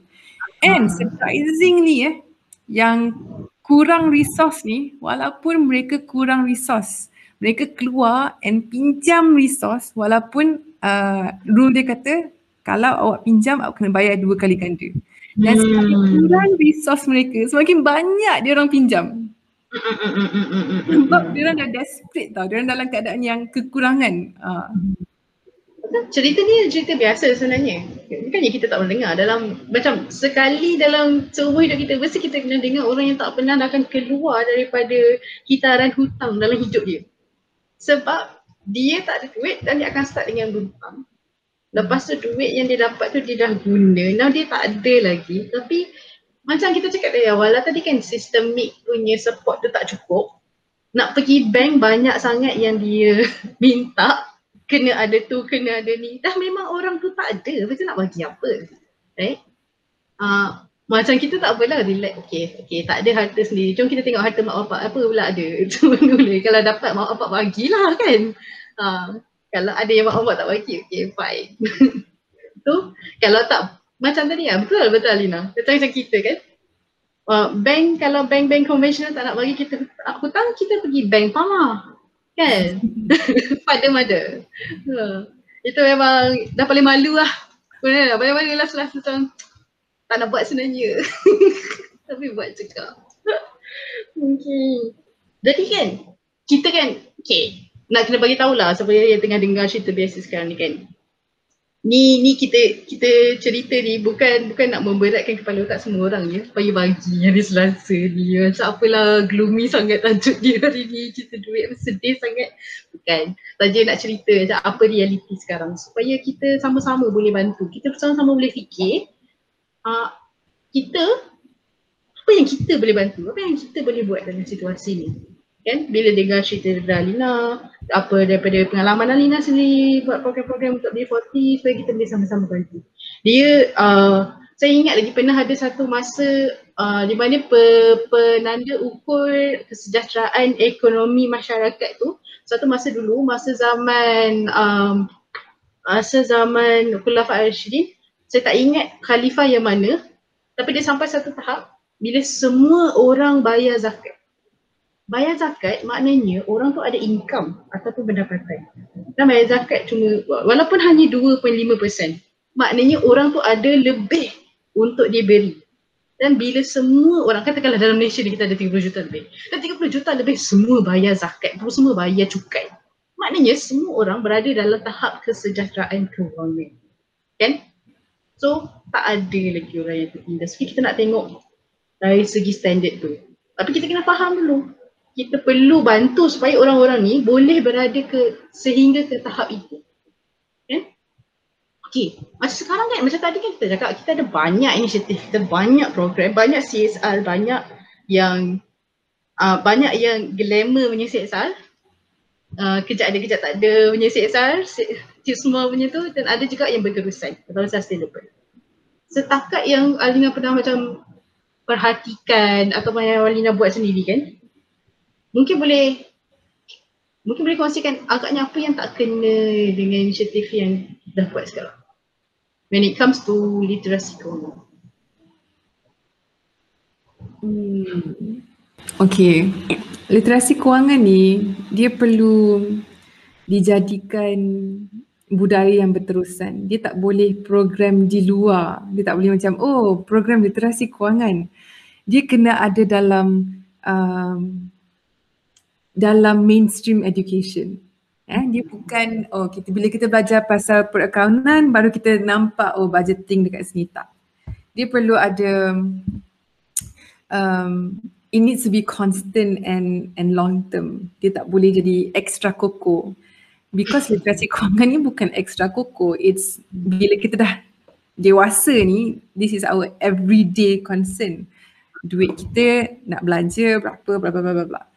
And surprisingly eh, yang kurang resource ni, walaupun mereka kurang resource, mereka keluar and pinjam resource walaupun uh, rule dia kata kalau awak pinjam awak kena bayar dua kali ganda. Dan hmm. semakin kurang resource mereka, semakin banyak dia orang pinjam. Sebab dia orang dah desperate tau, dia orang dalam keadaan yang kekurangan. Uh. Cerita ni cerita biasa sebenarnya. Bukannya kita tak pernah dengar dalam macam sekali dalam seumur hidup kita mesti kita kena dengar orang yang tak pernah akan keluar daripada kitaran hutang dalam hidup dia sebab dia tak ada duit dan dia akan start dengan berhutang. Lepas tu duit yang dia dapat tu dia dah guna. Now dia tak ada lagi. Tapi macam kita cakap dari awal lah tadi kan sistemik punya support tu tak cukup. Nak pergi bank banyak sangat yang dia minta. Kena ada tu, kena ada ni. Dah memang orang tu tak ada. Macam nak bagi apa? Right? Uh, macam kita tak apalah relax. Okay, okay tak ada harta sendiri. Jom kita tengok harta mak bapak apa pula ada. Itu boleh. Kalau dapat mak bapak bagilah kan. Ha, kalau ada yang bapak tak bagi, okay fine. tu kalau tak macam tadi lah, betul betul Alina. Betul macam kita kan. Uh, bank kalau bank-bank konvensional tak nak bagi kita hutang, kita pergi bank pama. Kan? Pada mada. Uh, itu memang dah paling malu lah. Benar, paling malu lah setelah macam tak nak buat sebenarnya. Tapi buat juga. okay. Jadi kan, kita kan, okay, nak kena bagi tahulah siapa yang tengah dengar cerita biasa sekarang ni kan. Ni ni kita kita cerita ni bukan bukan nak memberatkan kepala otak semua orang ya supaya bagi hari Selasa ni. Macam apalah gloomy sangat tajuk dia hari ni cerita duit sedih sangat. Bukan. Saja nak cerita macam apa realiti sekarang supaya kita sama-sama boleh bantu. Kita sama-sama boleh fikir uh, kita apa yang kita boleh bantu, apa yang kita boleh buat dalam situasi ni. Kan? Bila dengar cerita dari Alina, apa daripada pengalaman Alina sendiri buat program-program untuk B40 supaya kita boleh sama-sama bantu. Dia, uh, saya ingat lagi pernah ada satu masa uh, di mana pe, penanda ukur kesejahteraan ekonomi masyarakat tu satu masa dulu, masa zaman um, masa zaman Khulafah Al-Rashidin saya tak ingat khalifah yang mana tapi dia sampai satu tahap bila semua orang bayar zakat. Bayar zakat maknanya orang tu ada income ataupun pendapatan. Dan bayar zakat cuma walaupun hanya 2.5% maknanya orang tu ada lebih untuk diberi. Dan bila semua orang, katakanlah dalam Malaysia ni kita ada 30 juta lebih. Dan 30 juta lebih semua bayar zakat, semua bayar cukai. Maknanya semua orang berada dalam tahap kesejahteraan kewangan. Kan? So tak ada lagi orang yang tertindas. Kita nak tengok dari segi standard tu. Tapi kita kena faham dulu. Kita perlu bantu supaya orang-orang ni boleh berada ke sehingga ke tahap itu. Kan? Okay, macam sekarang kan, macam tadi kan kita cakap kita ada banyak inisiatif, kita banyak program, banyak CSR, banyak yang uh, banyak yang glamour punya CSR uh, kejap ada kejap tak ada punya CSR, semua punya tu dan ada juga yang berterusan atau sustainable. Setakat yang Alina pernah macam perhatikan atau yang Alina buat sendiri kan, mungkin boleh mungkin boleh kongsikan agaknya apa yang tak kena dengan inisiatif yang dah buat sekarang when it comes to literasi kewangan? Hmm. Okay, literasi kewangan ni dia perlu dijadikan budaya yang berterusan. Dia tak boleh program di luar. Dia tak boleh macam oh program literasi kewangan. Dia kena ada dalam um, dalam mainstream education. Eh, dia bukan oh kita bila kita belajar pasal perakaunan baru kita nampak oh budgeting dekat sini tak. Dia perlu ada um, it needs to be constant and and long term. Dia tak boleh jadi extra koko. Because literasi kewangan ni bukan extra koko. It's bila kita dah dewasa ni, this is our everyday concern. Duit kita nak belanja berapa, bla bla bla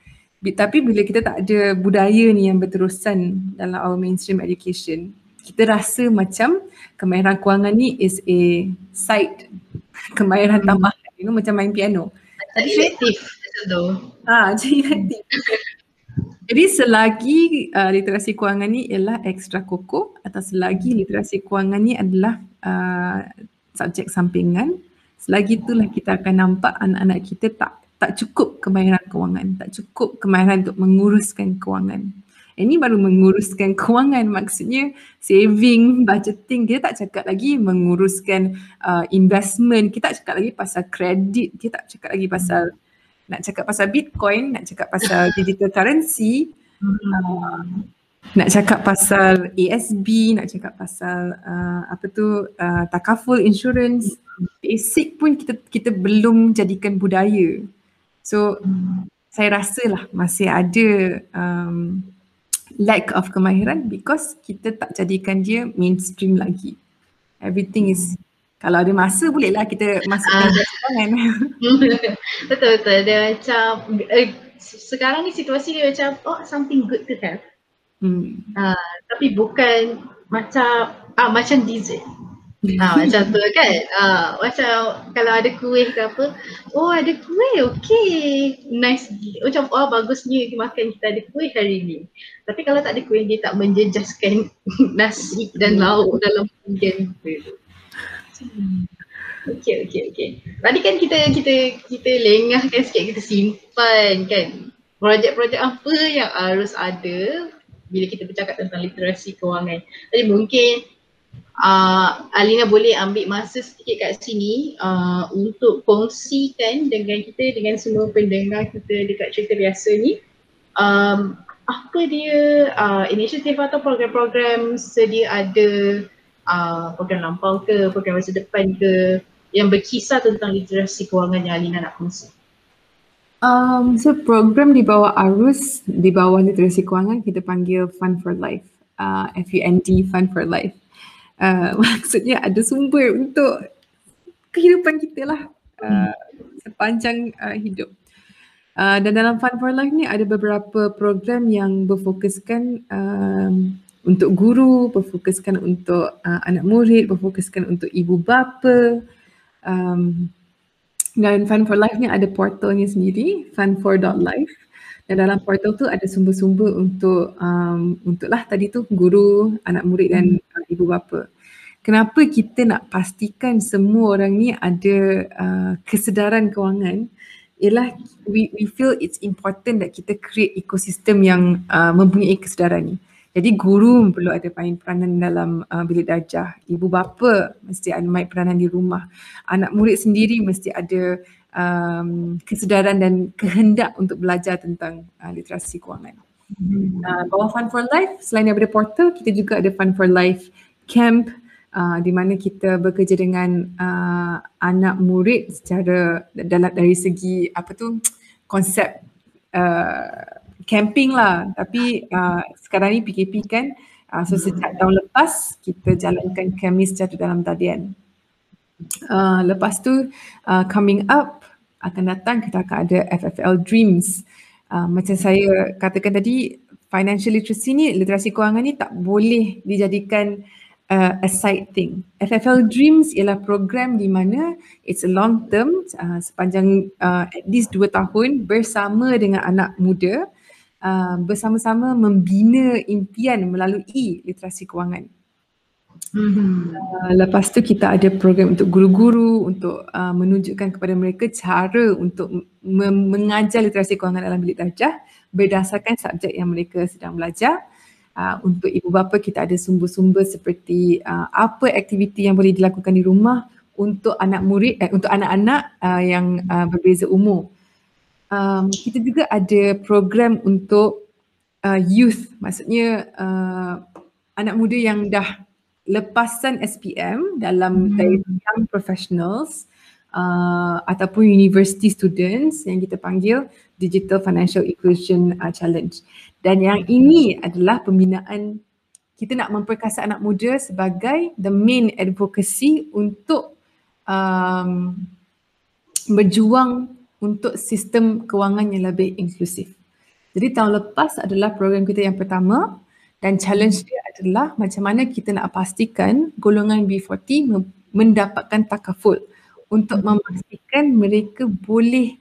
tapi bila kita tak ada budaya ni yang berterusan dalam our mainstream education kita rasa macam kemahiran kewangan ni is a side kemahiran hmm. tambahan you know macam main piano. Tapi kreatif tu. ah kreatif jadi selagi uh, literasi kewangan ni ialah ekstra koko atau selagi literasi kewangan ni adalah uh, subjek sampingan selagi itulah kita akan nampak anak-anak kita tak tak cukup kemahiran kewangan, tak cukup kemahiran untuk menguruskan kewangan. Ini baru menguruskan kewangan maksudnya saving, budgeting. Kita tak cakap lagi menguruskan uh, investment. Kita tak cakap lagi pasal kredit. Kita tak cakap lagi pasal nak cakap pasal bitcoin, nak cakap pasal digital currency. Uh, nak cakap pasal ASB, nak cakap pasal uh, apa tu uh, takaful insurance. Basic pun kita kita belum jadikan budaya. So hmm. saya rasa lah masih ada um, lack of kemahiran because kita tak jadikan dia mainstream lagi. Everything is kalau ada masa bolehlah kita masukkan uh. kan. betul betul dia macam eh, sekarang ni situasi dia macam oh something good to have. Hmm. Uh, tapi bukan macam ah macam dessert. Ha, macam tu kan. Ha, macam kalau ada kuih ke apa. Oh ada kuih okay. Nice. Macam oh bagusnya makan kita ada kuih hari ni. Tapi kalau tak ada kuih dia tak menjejaskan nasi dan lauk dalam pinggan tu. Okay, okay, okay. Tadi kan kita kita kita lengahkan sikit, kita simpan kan projek-projek apa yang harus ada bila kita bercakap tentang literasi kewangan. Jadi mungkin uh, Alina boleh ambil masa sedikit kat sini uh, untuk kongsikan dengan kita dengan semua pendengar kita dekat cerita biasa ni um, apa dia uh, inisiatif atau program-program sedia ada uh, program lampau ke, program masa depan ke yang berkisar tentang literasi kewangan yang Alina nak kongsi? Um, so program di bawah arus, di bawah literasi kewangan kita panggil Fund for Life. Uh, FUND Fund for Life. Uh, maksudnya ada sumber untuk kehidupan kita lah uh, sepanjang uh, hidup. Uh, dan dalam Fund for Life ni ada beberapa program yang berfokuskan um, untuk guru, berfokuskan untuk uh, anak murid, berfokuskan untuk ibu bapa. Um, dan Fund for Life ni ada portalnya sendiri, fund4.life. Dan dalam portal tu ada sumber-sumber untuk um, untuklah tadi tu guru, anak murid dan uh, ibu bapa. Kenapa kita nak pastikan semua orang ni ada uh, kesedaran kewangan ialah we we feel it's important that kita create ekosistem yang uh, mempunyai kesedaran ni. Jadi guru perlu ada main peranan dalam uh, bilik darjah. Ibu bapa mesti ada main peranan di rumah. Anak murid sendiri mesti ada um, kesedaran dan kehendak untuk belajar tentang uh, literasi kewangan. Hmm. Uh, bawah Fun for Life, selain daripada portal, kita juga ada Fun for Life Camp uh, di mana kita bekerja dengan uh, anak murid secara dalam dari segi apa tu konsep uh, camping lah tapi uh, sekarang ni PKP kan uh, so sejak tahun lepas kita jalankan kami secara dalam talian uh, lepas tu uh, coming up akan datang kita akan ada FFL Dreams uh, macam saya katakan tadi financial literacy ni literasi kewangan ni tak boleh dijadikan uh, a side thing. FFL Dreams ialah program di mana it's a long term uh, sepanjang uh, at least dua tahun bersama dengan anak muda uh, bersama-sama membina impian melalui literasi kewangan. Mm-hmm. Uh, lepas tu kita ada program untuk guru-guru untuk uh, menunjukkan kepada mereka cara untuk m- mengajar literasi kewangan dalam bilik darjah berdasarkan subjek yang mereka sedang belajar uh, untuk ibu bapa kita ada sumber-sumber seperti uh, apa aktiviti yang boleh dilakukan di rumah untuk anak murid eh, untuk anak-anak uh, yang uh, berbeza umur. Um, kita juga ada program untuk uh, youth maksudnya uh, anak muda yang dah lepasan SPM dalam hmm. dari young professionals uh, ataupun university students yang kita panggil digital financial inclusion uh, challenge. Dan yang ini adalah pembinaan kita nak memperkasa anak muda sebagai the main advocacy untuk um, berjuang untuk sistem kewangan yang lebih inklusif. Jadi tahun lepas adalah program kita yang pertama dan challenge dia adalah macam mana kita nak pastikan golongan B40 mendapatkan takaful untuk memastikan mereka boleh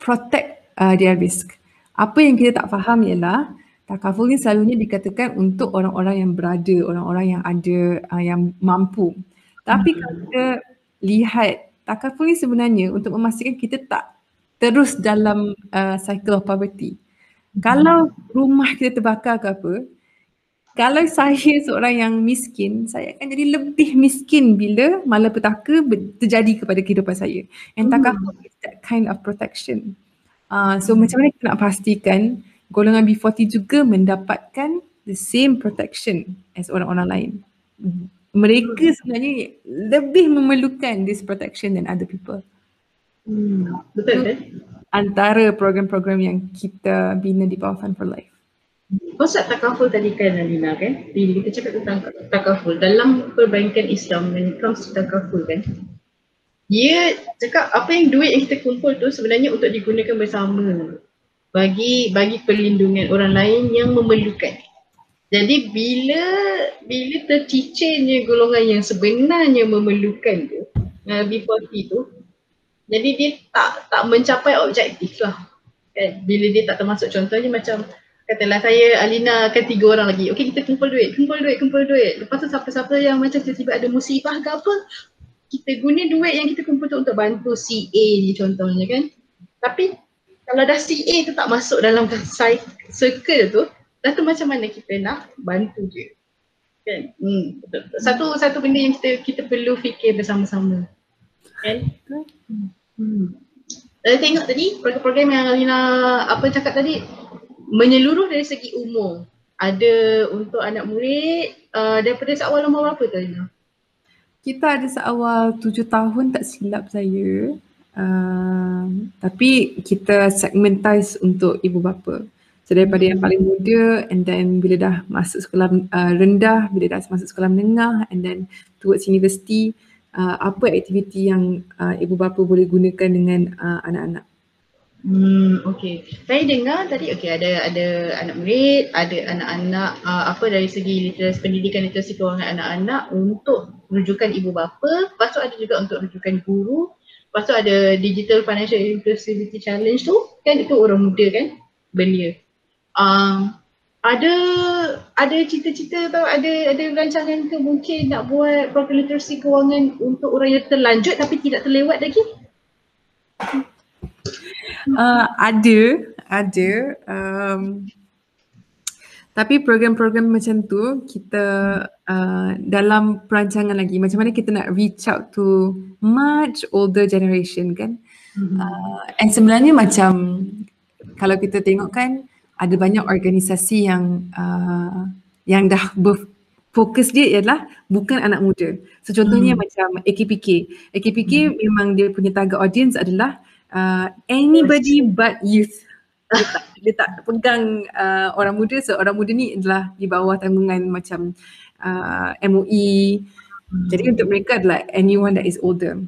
protect uh, their risk. Apa yang kita tak faham ialah Takaful ni selalunya dikatakan untuk orang-orang yang berada, orang-orang yang ada, uh, yang mampu. Tapi hmm. kalau kita lihat, takaful ni sebenarnya untuk memastikan kita tak terus dalam uh, cycle of poverty. Hmm. Kalau rumah kita terbakar ke apa, kalau saya seorang yang miskin, saya akan jadi lebih miskin bila malapetaka terjadi kepada kehidupan saya. And takaful hmm. is that kind of protection. Uh, so hmm. macam mana kita nak pastikan golongan B40 juga mendapatkan the same protection as orang-orang lain. Mereka sebenarnya lebih memerlukan this protection than other people. Hmm, betul kan? Antara program-program yang kita bina di bawah Fund for Life. Konsep takaful tadi kan Alina kan? Bila kita cakap tentang takaful dalam perbankan Islam when it comes to takaful kan? Dia cakap apa yang duit yang kita kumpul tu sebenarnya untuk digunakan bersama bagi bagi perlindungan orang lain yang memerlukan. Jadi bila bila tercicirnya golongan yang sebenarnya memerlukan tu, uh, B40 tu, jadi dia tak tak mencapai objektif lah. Kan? Bila dia tak termasuk contohnya macam katalah saya Alina akan tiga orang lagi. Okey kita kumpul duit, kumpul duit, kumpul duit. Lepas tu siapa-siapa yang macam tiba-tiba ada musibah ke apa, kita guna duit yang kita kumpul tu untuk bantu CA ni contohnya kan. Tapi kalau dah CA tu tak masuk dalam circle tu, dah tu macam mana kita nak bantu dia. Kan? Hmm, Satu satu benda yang kita kita perlu fikir bersama-sama. Kan? Hmm. Saya tengok tadi program-program yang Lina apa cakap tadi menyeluruh dari segi umur. Ada untuk anak murid uh, daripada seawal umur berapa tu Lina? Kita ada seawal tujuh tahun tak silap saya. Uh, tapi kita segmentize untuk ibu bapa. So daripada yang paling muda and then bila dah masuk sekolah uh, rendah, bila dah masuk sekolah menengah and then towards university, uh, apa aktiviti yang uh, ibu bapa boleh gunakan dengan uh, anak-anak? Hmm, okay. Saya dengar tadi okay ada ada anak murid, ada anak-anak uh, apa dari segi literasi pendidikan literasi kewangan anak-anak untuk rujukan ibu bapa, lepas tu ada juga untuk rujukan guru Lepas tu ada Digital Financial Inclusivity Challenge tu kan itu orang muda kan belia. Um, ada ada cita-cita atau ada ada rancangan ke mungkin nak buat program literasi kewangan untuk orang yang terlanjut tapi tidak terlewat lagi? Uh, ada, ada. Um, Tapi program-program macam tu kita uh, dalam perancangan lagi macam mana kita nak reach out to much older generation kan. Mm-hmm. Uh, and sebenarnya macam kalau kita tengok kan ada banyak organisasi yang uh, yang dah berfokus dia ialah bukan anak muda. So contohnya mm. macam AKPK. AKPK mm. memang dia punya target audience adalah uh, anybody but youth. Dia tak, dia tak pegang uh, orang muda. So orang muda ni adalah di bawah tanggungan macam uh, MOE jadi untuk mereka adalah anyone that is older.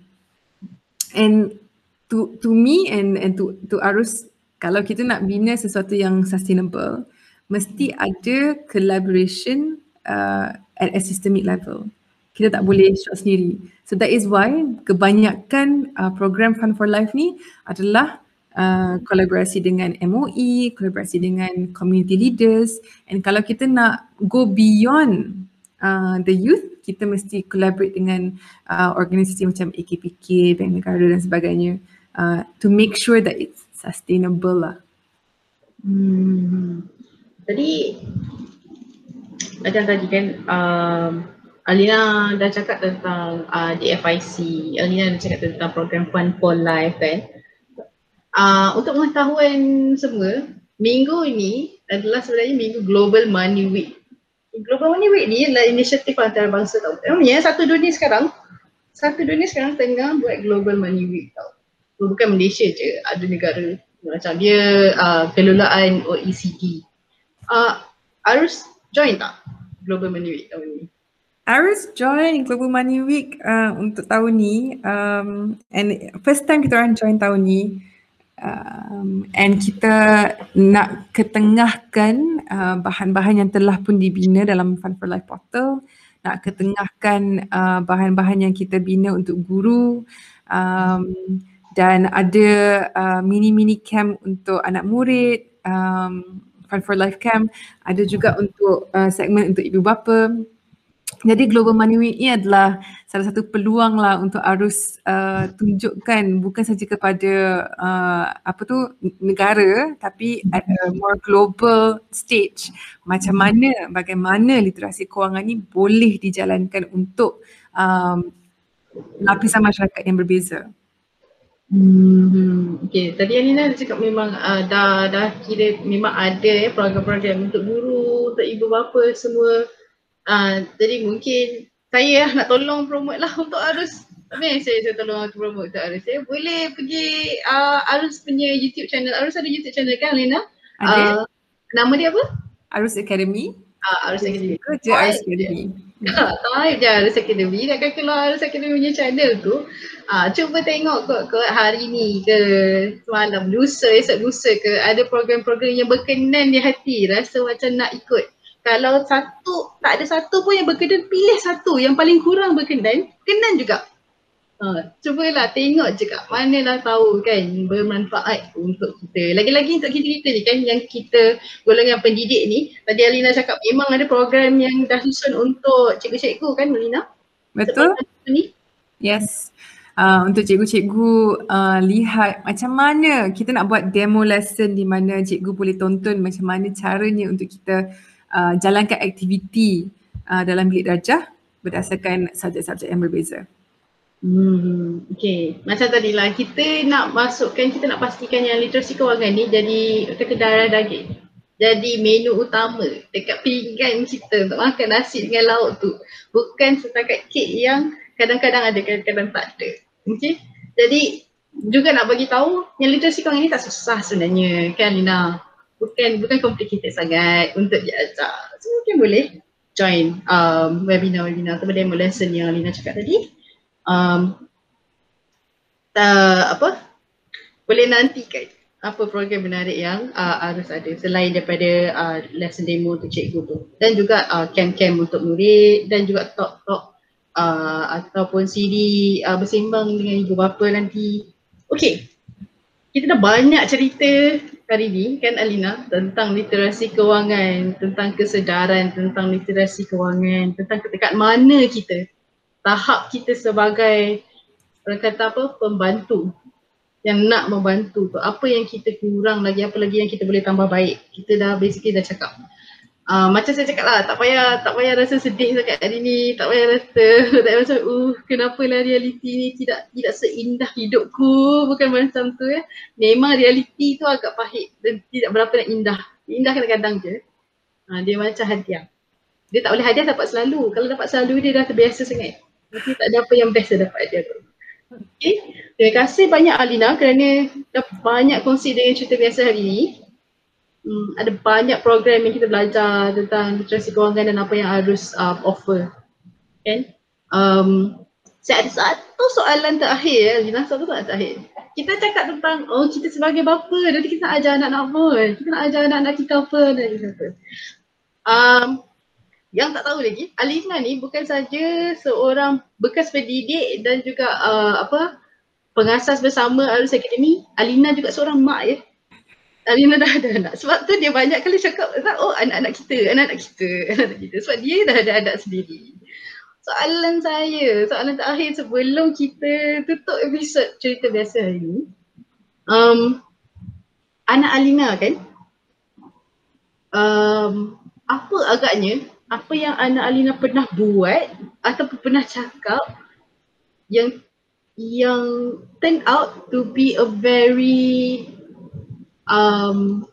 And to to me and and to to Arus kalau kita nak bina sesuatu yang sustainable mesti ada collaboration uh, at a systemic level kita tak boleh shot sendiri so that is why kebanyakan uh, program Fund for Life ni adalah Uh, kolaborasi dengan MOE, kolaborasi dengan community leaders and kalau kita nak go beyond uh, the youth, kita mesti collaborate dengan uh, organisasi macam AKPK, Bank Negara dan sebagainya uh, to make sure that it's sustainable lah. Hmm. Tadi macam tadi kan um, Alina dah cakap tentang uh, DFIC, Alina dah cakap tentang program Fund for Life kan uh, untuk pengetahuan semua, minggu ini adalah sebenarnya minggu Global Money Week. Global Money Week ni adalah inisiatif antarabangsa tau. Namanya satu dunia sekarang, satu dunia sekarang tengah buat Global Money Week tau. Bukan Malaysia je, ada negara macam dia uh, kelolaan OECD. Uh, harus join tak Global Money Week tahun ni? Aris join Global Money Week uh, untuk tahun ni. Um, and first time kita orang join tahun ni. Um, and kita nak ketengahkan uh, bahan-bahan yang telah pun dibina dalam Fund for Life portal. Nak ketengahkan uh, bahan-bahan yang kita bina untuk guru. Um, dan ada uh, mini-mini camp untuk anak murid um, Fund for Life camp. Ada juga untuk uh, segmen untuk ibu bapa jadi Global Money Week ni adalah salah satu peluang lah untuk arus uh, tunjukkan bukan saja kepada uh, apa tu negara tapi at a more global stage macam mana bagaimana literasi kewangan ni boleh dijalankan untuk um, lapisan masyarakat yang berbeza. Hmm, okay. Tadi Alina cakap memang uh, dah dah kira memang ada ya program-program untuk guru, untuk ibu bapa semua Uh, jadi mungkin saya nak tolong promote lah untuk Arus. Tapi saya, saya tolong untuk promote untuk Arus. Saya boleh pergi uh, Arus punya YouTube channel. Arus ada YouTube channel kan Lena? Ada. Uh, nama dia apa? Arus Academy. Uh, Arus Academy. Kerja Arus Academy. Tak je Arus Academy. Nak kan keluar Arus Academy punya channel tu. Uh, cuba tengok kot, kot hari ni ke semalam lusa, esok lusa ke ada program-program yang berkenan di hati. Rasa macam nak ikut kalau satu tak ada satu pun yang berkenan pilih satu yang paling kurang berkenan kenan juga. Ha, cubalah tengok je kat manalah tahu kan bermanfaat untuk kita. Lagi-lagi untuk kita-kita ni kan yang kita golongan pendidik ni. Tadi Alina cakap memang ada program yang dah susun untuk cikgu-cikgu kan Alina? Betul. Ni? Yes. Uh, untuk cikgu-cikgu uh, lihat macam mana kita nak buat demo lesson di mana cikgu boleh tonton macam mana caranya untuk kita uh, jalankan aktiviti uh, dalam bilik darjah berdasarkan subjek-subjek yang berbeza. Hmm, okay. Macam tadi lah, kita nak masukkan, kita nak pastikan yang literasi kewangan ni jadi kata darah daging. Jadi menu utama dekat pinggan kita untuk makan nasi dengan lauk tu. Bukan setakat kek yang kadang-kadang ada, kadang-kadang tak ada. Okay. Jadi juga nak bagi tahu yang literasi kewangan ni tak susah sebenarnya kan Lina bukan bukan complicated sangat untuk diajar. So mungkin boleh join um, webinar-webinar atau demo lesson yang Lina cakap tadi. Um, ta, apa? Boleh nantikan apa program menarik yang uh, harus ada selain daripada uh, lesson demo untuk cikgu tu. Dan juga uh, camp-camp untuk murid dan juga talk-talk uh, ataupun CD uh, bersembang dengan ibu bapa nanti. Okay, kita dah banyak cerita hari ni kan Alina? Tentang literasi kewangan, tentang kesedaran tentang literasi kewangan, tentang dekat mana kita tahap kita sebagai orang kata apa pembantu yang nak membantu tu. Apa yang kita kurang lagi apa lagi yang kita boleh tambah baik? Kita dah basically dah cakap Uh, macam saya cakap lah, tak payah, tak payah rasa sedih sangat hari ni, tak payah rasa, tak payah macam, uh, kenapa lah realiti ni tidak tidak seindah hidupku, bukan macam tu ya. Memang realiti tu agak pahit dan tidak berapa nak indah. Indah kadang-kadang je. Uh, dia macam hadiah. Dia tak boleh hadiah dapat selalu. Kalau dapat selalu dia dah terbiasa sangat. Tapi tak ada apa yang best dapat hadiah tu. Okay. Terima kasih banyak Alina kerana dah banyak kongsi dengan cerita biasa hari ni hmm, ada banyak program yang kita belajar tentang literasi kewangan dan apa yang harus uh, offer. Kan? Um, saya ada satu soalan terakhir ya, Lina, satu soalan terakhir. Kita cakap tentang, oh kita sebagai bapa, nanti kita nak ajar anak-anak apa Kita nak ajar anak-anak kita apa dan apa. Um, yang tak tahu lagi, Alina ni bukan saja seorang bekas pendidik dan juga uh, apa pengasas bersama Arus Akademi. Alina juga seorang mak ya. Alina dah ada anak. Sebab tu dia banyak kali cakap, oh anak-anak kita, anak-anak kita, anak-anak kita. Sebab dia dah ada anak sendiri. Soalan saya, soalan terakhir sebelum kita tutup episod cerita biasa hari ni. Um, anak Alina kan, um, apa agaknya, apa yang anak Alina pernah buat ataupun pernah cakap yang yang turn out to be a very um,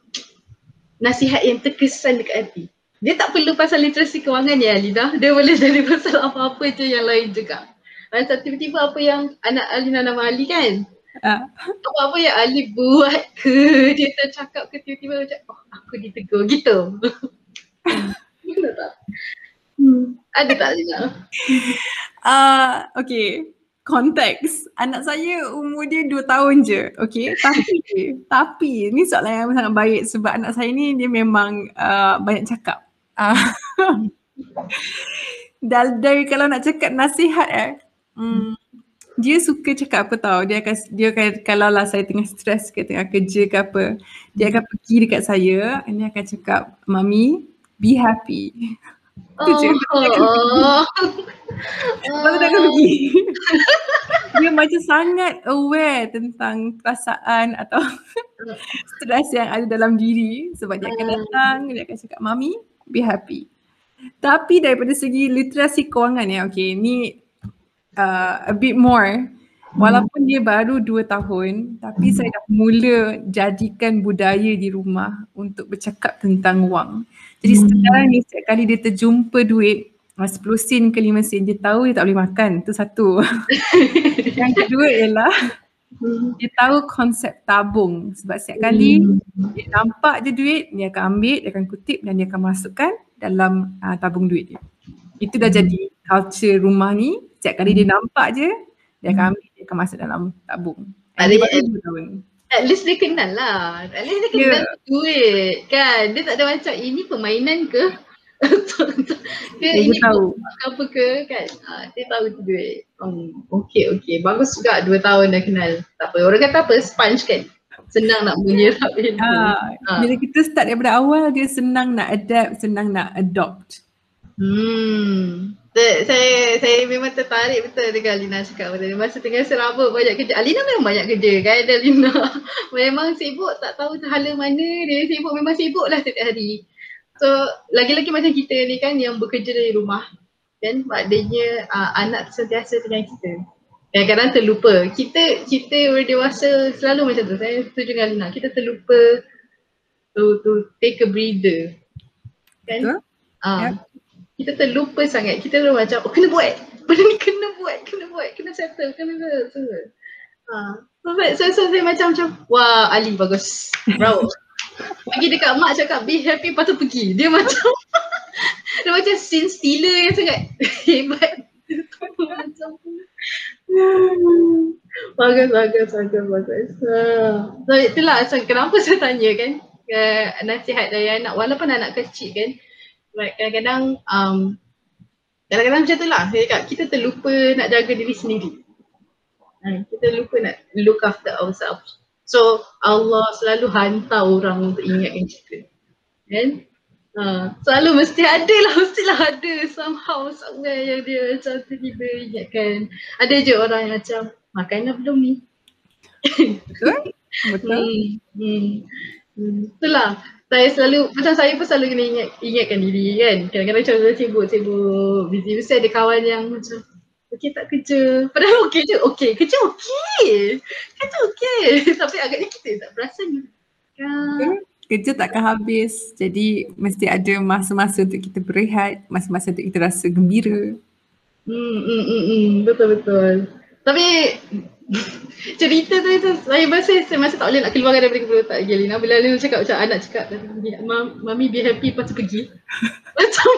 nasihat yang terkesan dekat hati. Dia tak perlu pasal literasi kewangan ya Alina. Dia boleh jadi pasal apa-apa je yang lain juga. Macam tiba-tiba apa yang anak Alina nama Ali kan? Uh. Apa-apa yang Ali buat ke dia tercakap ke tiba-tiba macam oh aku ditegur gitu. Ada tak? Hmm. Ada tak Alina? Uh, okay konteks. Anak saya umur dia 2 tahun je. Okay tapi tapi ni soalan yang sangat baik sebab anak saya ni dia memang uh, banyak cakap. Uh, dan dari kalau nak cakap nasihat eh hmm, dia suka cakap apa tau? Dia akan dia akan kalau lah saya tengah stres ke tengah kerja ke apa dia akan pergi dekat saya dia akan cakap mami be happy tu je oh. Lepas tu dia akan pergi. dia macam sangat aware tentang perasaan atau stres yang ada dalam diri sebab dia akan hmm. datang, dia akan cakap, Mami, be happy. Tapi daripada segi literasi kewangan ya, okay, ni uh, a bit more. Walaupun dia baru dua tahun, tapi saya dah mula jadikan budaya di rumah untuk bercakap tentang wang. Jadi sekarang ni setiap kali dia terjumpa duit, 10 sen ke 5 sen dia tahu dia tak boleh makan. Tu satu. Yang kedua ialah dia tahu konsep tabung. Sebab setiap kali dia nampak je duit dia akan ambil dia akan kutip dan dia akan masukkan dalam uh, tabung duit dia. Itu dah jadi culture rumah ni. Setiap kali dia nampak je dia akan ambil dia akan masuk dalam tabung. Ada tahun At least dia kenal lah. At least dia kenal yeah. duit kan. Dia tak ada macam ini permainan ke? dia ini tahu apa ke kan uh, dia tahu tu duit um, okay okay bagus juga dua tahun dah kenal tak apa orang kata apa sponge kan senang nak menyerap ilmu uh, uh. bila kita start daripada awal dia senang nak adapt senang nak adopt hmm saya saya memang tertarik betul dengan Alina cakap betul. Masa tengah seraba banyak kerja. Alina memang banyak kerja kan Alina. memang sibuk tak tahu hala mana dia sibuk memang sibuk lah setiap hari. So lagi-lagi macam kita ni kan yang bekerja dari rumah kan maknanya uh, anak sentiasa dengan kita. Kadang-kadang terlupa. Kita kita orang dewasa selalu macam tu. Saya setuju dengan Lina. Kita terlupa to, to take a breather. Kan? Betul. Uh, yep. Kita terlupa sangat. Kita tu macam oh kena buat. Benda ni kena buat, kena buat, kena settle, kena settle. Uh, so, so, saya macam macam wah Ali bagus. Bravo. Pergi dekat mak cakap be happy lepas tu pergi. Dia macam dia macam scene stealer yang sangat hebat. bagus, bagus, bagus, bagus. So itulah so, kenapa saya tanya kan uh, nasihat dari anak walaupun anak kecil kan like, kadang-kadang um, kadang-kadang macam tu lah saya cakap kita terlupa nak jaga diri sendiri. Uh, kita lupa nak look after ourselves. So Allah selalu hantar orang untuk ingatkan kita. Kan? Uh, selalu mesti ada lah, mestilah ada somehow somewhere yang dia macam tiba-tiba ingatkan. Ada je orang yang macam makan dah belum ni. Betul? Betul. hmm, hmm. hmm. Itulah saya selalu macam saya pun selalu kena ingat ingatkan diri kan. Kadang-kadang macam saya sibuk sibuk busy mesti ada kawan yang macam okey tak kerja. Padahal okey je. Okey, kerja okey. Kerja okey. Tapi agaknya kita tak perasan. Ya. Kerja takkan habis. Jadi mesti ada masa-masa untuk kita berehat, masa-masa untuk kita rasa gembira. Hmm, hmm, hmm, hmm. betul betul. Tapi cerita tu itu saya rasa saya masa tak boleh nak keluarkan daripada kepala otak lagi Lina. Bila Lina cakap macam anak cakap mami be happy lepas tu pergi. macam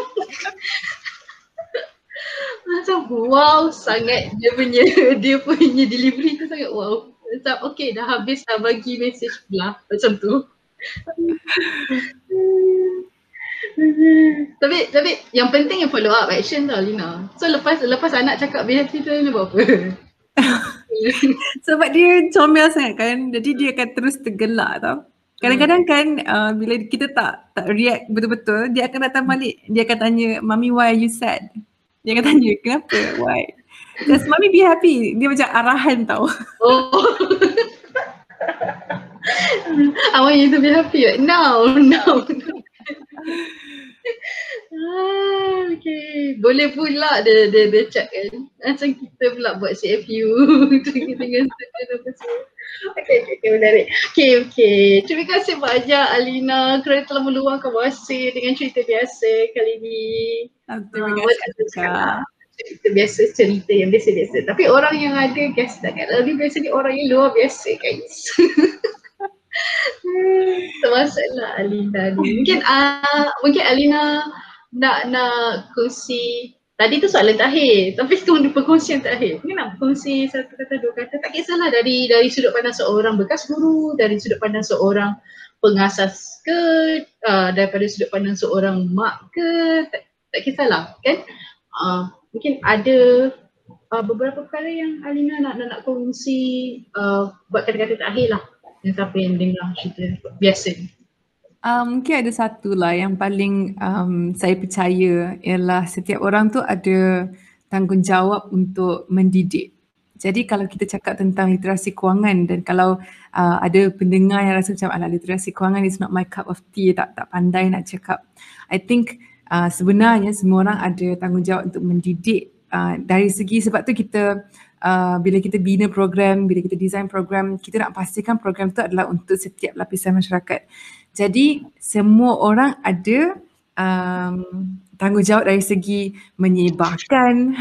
macam wow sangat dia punya dia punya delivery tu sangat wow. Macam okay dah habis dah bagi message pula macam tu. tapi tapi yang penting yang follow up action tau Lina. So lepas lepas anak cakap BFT tu Lina buat apa? Sebab dia comel sangat kan. Jadi dia akan terus tergelak tau. Kadang-kadang kan uh, bila kita tak tak react betul-betul, dia akan datang balik. Dia akan tanya, "Mami, why are you sad?" Dia akan tanya, "Kenapa? Why?" Just mommy be happy. Dia macam arahan tau. Oh. I want you to be happy right now. Now. Ah, okay. Boleh pula dia, dia, dia check kan. Macam kita pula buat CFU. dengan apa semua. Okay, okay, okay, menarik. Okay, okay. Terima kasih banyak Alina kerana telah meluangkan masa dengan cerita biasa kali ini. Ah, terima kasih. Uh, cerita biasa, cerita yang biasa-biasa. Tapi orang yang ada guest tak kan, lebih biasa ni orang yang luar biasa guys. Termasuklah Alina ni. Mungkin uh, mungkin Alina nak nak kongsi Tadi tu soalan terakhir, tapi sekarang di perkongsian terakhir. Mungkin nak kongsi satu kata, dua kata. Tak kisahlah dari dari sudut pandang seorang bekas guru, dari sudut pandang seorang pengasas ke, uh, daripada sudut pandang seorang mak ke, tak, tak kisahlah kan. Uh, mungkin ada uh, beberapa perkara yang Alina nak nak, nak kongsi uh, buat kata-kata terakhir lah yang siapa yang dengar cerita biasa ni? Um, mungkin ada satu lah yang paling um, saya percaya ialah setiap orang tu ada tanggungjawab untuk mendidik. Jadi kalau kita cakap tentang literasi kewangan dan kalau uh, ada pendengar yang rasa macam ala literasi kewangan is not my cup of tea, tak tak pandai nak cakap. I think uh, sebenarnya semua orang ada tanggungjawab untuk mendidik uh, dari segi sebab tu kita uh, bila kita bina program, bila kita design program, kita nak pastikan program tu adalah untuk setiap lapisan masyarakat. Jadi semua orang ada um, tanggungjawab dari segi menyebarkan,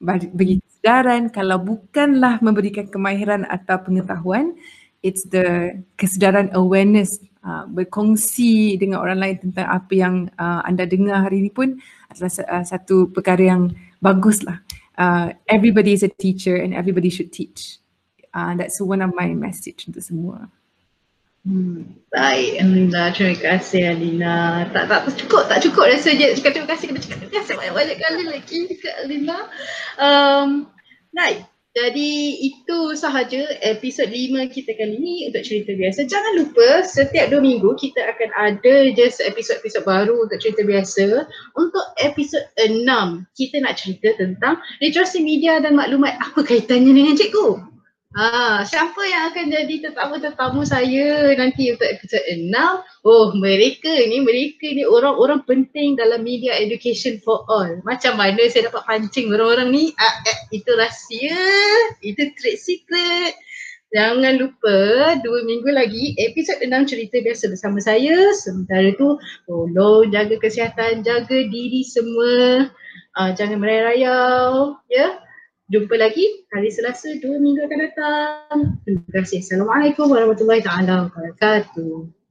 bagi kesedaran. Kalau bukanlah memberikan kemahiran atau pengetahuan, it's the kesedaran awareness uh, berkongsi dengan orang lain tentang apa yang uh, anda dengar hari ini pun adalah uh, satu perkara yang baguslah uh, everybody is a teacher and everybody should teach. Uh, that's one of my message untuk semua. Hmm, baik, Alhamdulillah. Terima kasih Alina. Tak tak cukup, tak cukup rasa je cakap terima kasih. Kena cakap terima kasih banyak-banyak kali lagi dekat Alina. Um, baik, jadi itu sahaja episod 5 kita kali ini untuk cerita biasa. Jangan lupa setiap 2 minggu kita akan ada je episod-episod baru untuk cerita biasa. Untuk episod 6 kita nak cerita tentang literasi media dan maklumat apa kaitannya dengan cikgu. Ha, siapa yang akan jadi tetamu-tetamu saya nanti untuk episod 6? Oh, mereka ni, mereka ni orang-orang penting dalam media education for all. Macam mana saya dapat pancing orang-orang ni? Ah, eh, itu rahsia, itu trade secret. Jangan lupa dua minggu lagi episod 6 cerita biasa bersama saya. Sementara tu tolong jaga kesihatan, jaga diri semua. Uh, jangan merayau, ya. Yeah? Jumpa lagi hari Selasa dua minggu akan datang. Terima kasih. Assalamualaikum warahmatullahi taala wabarakatuh.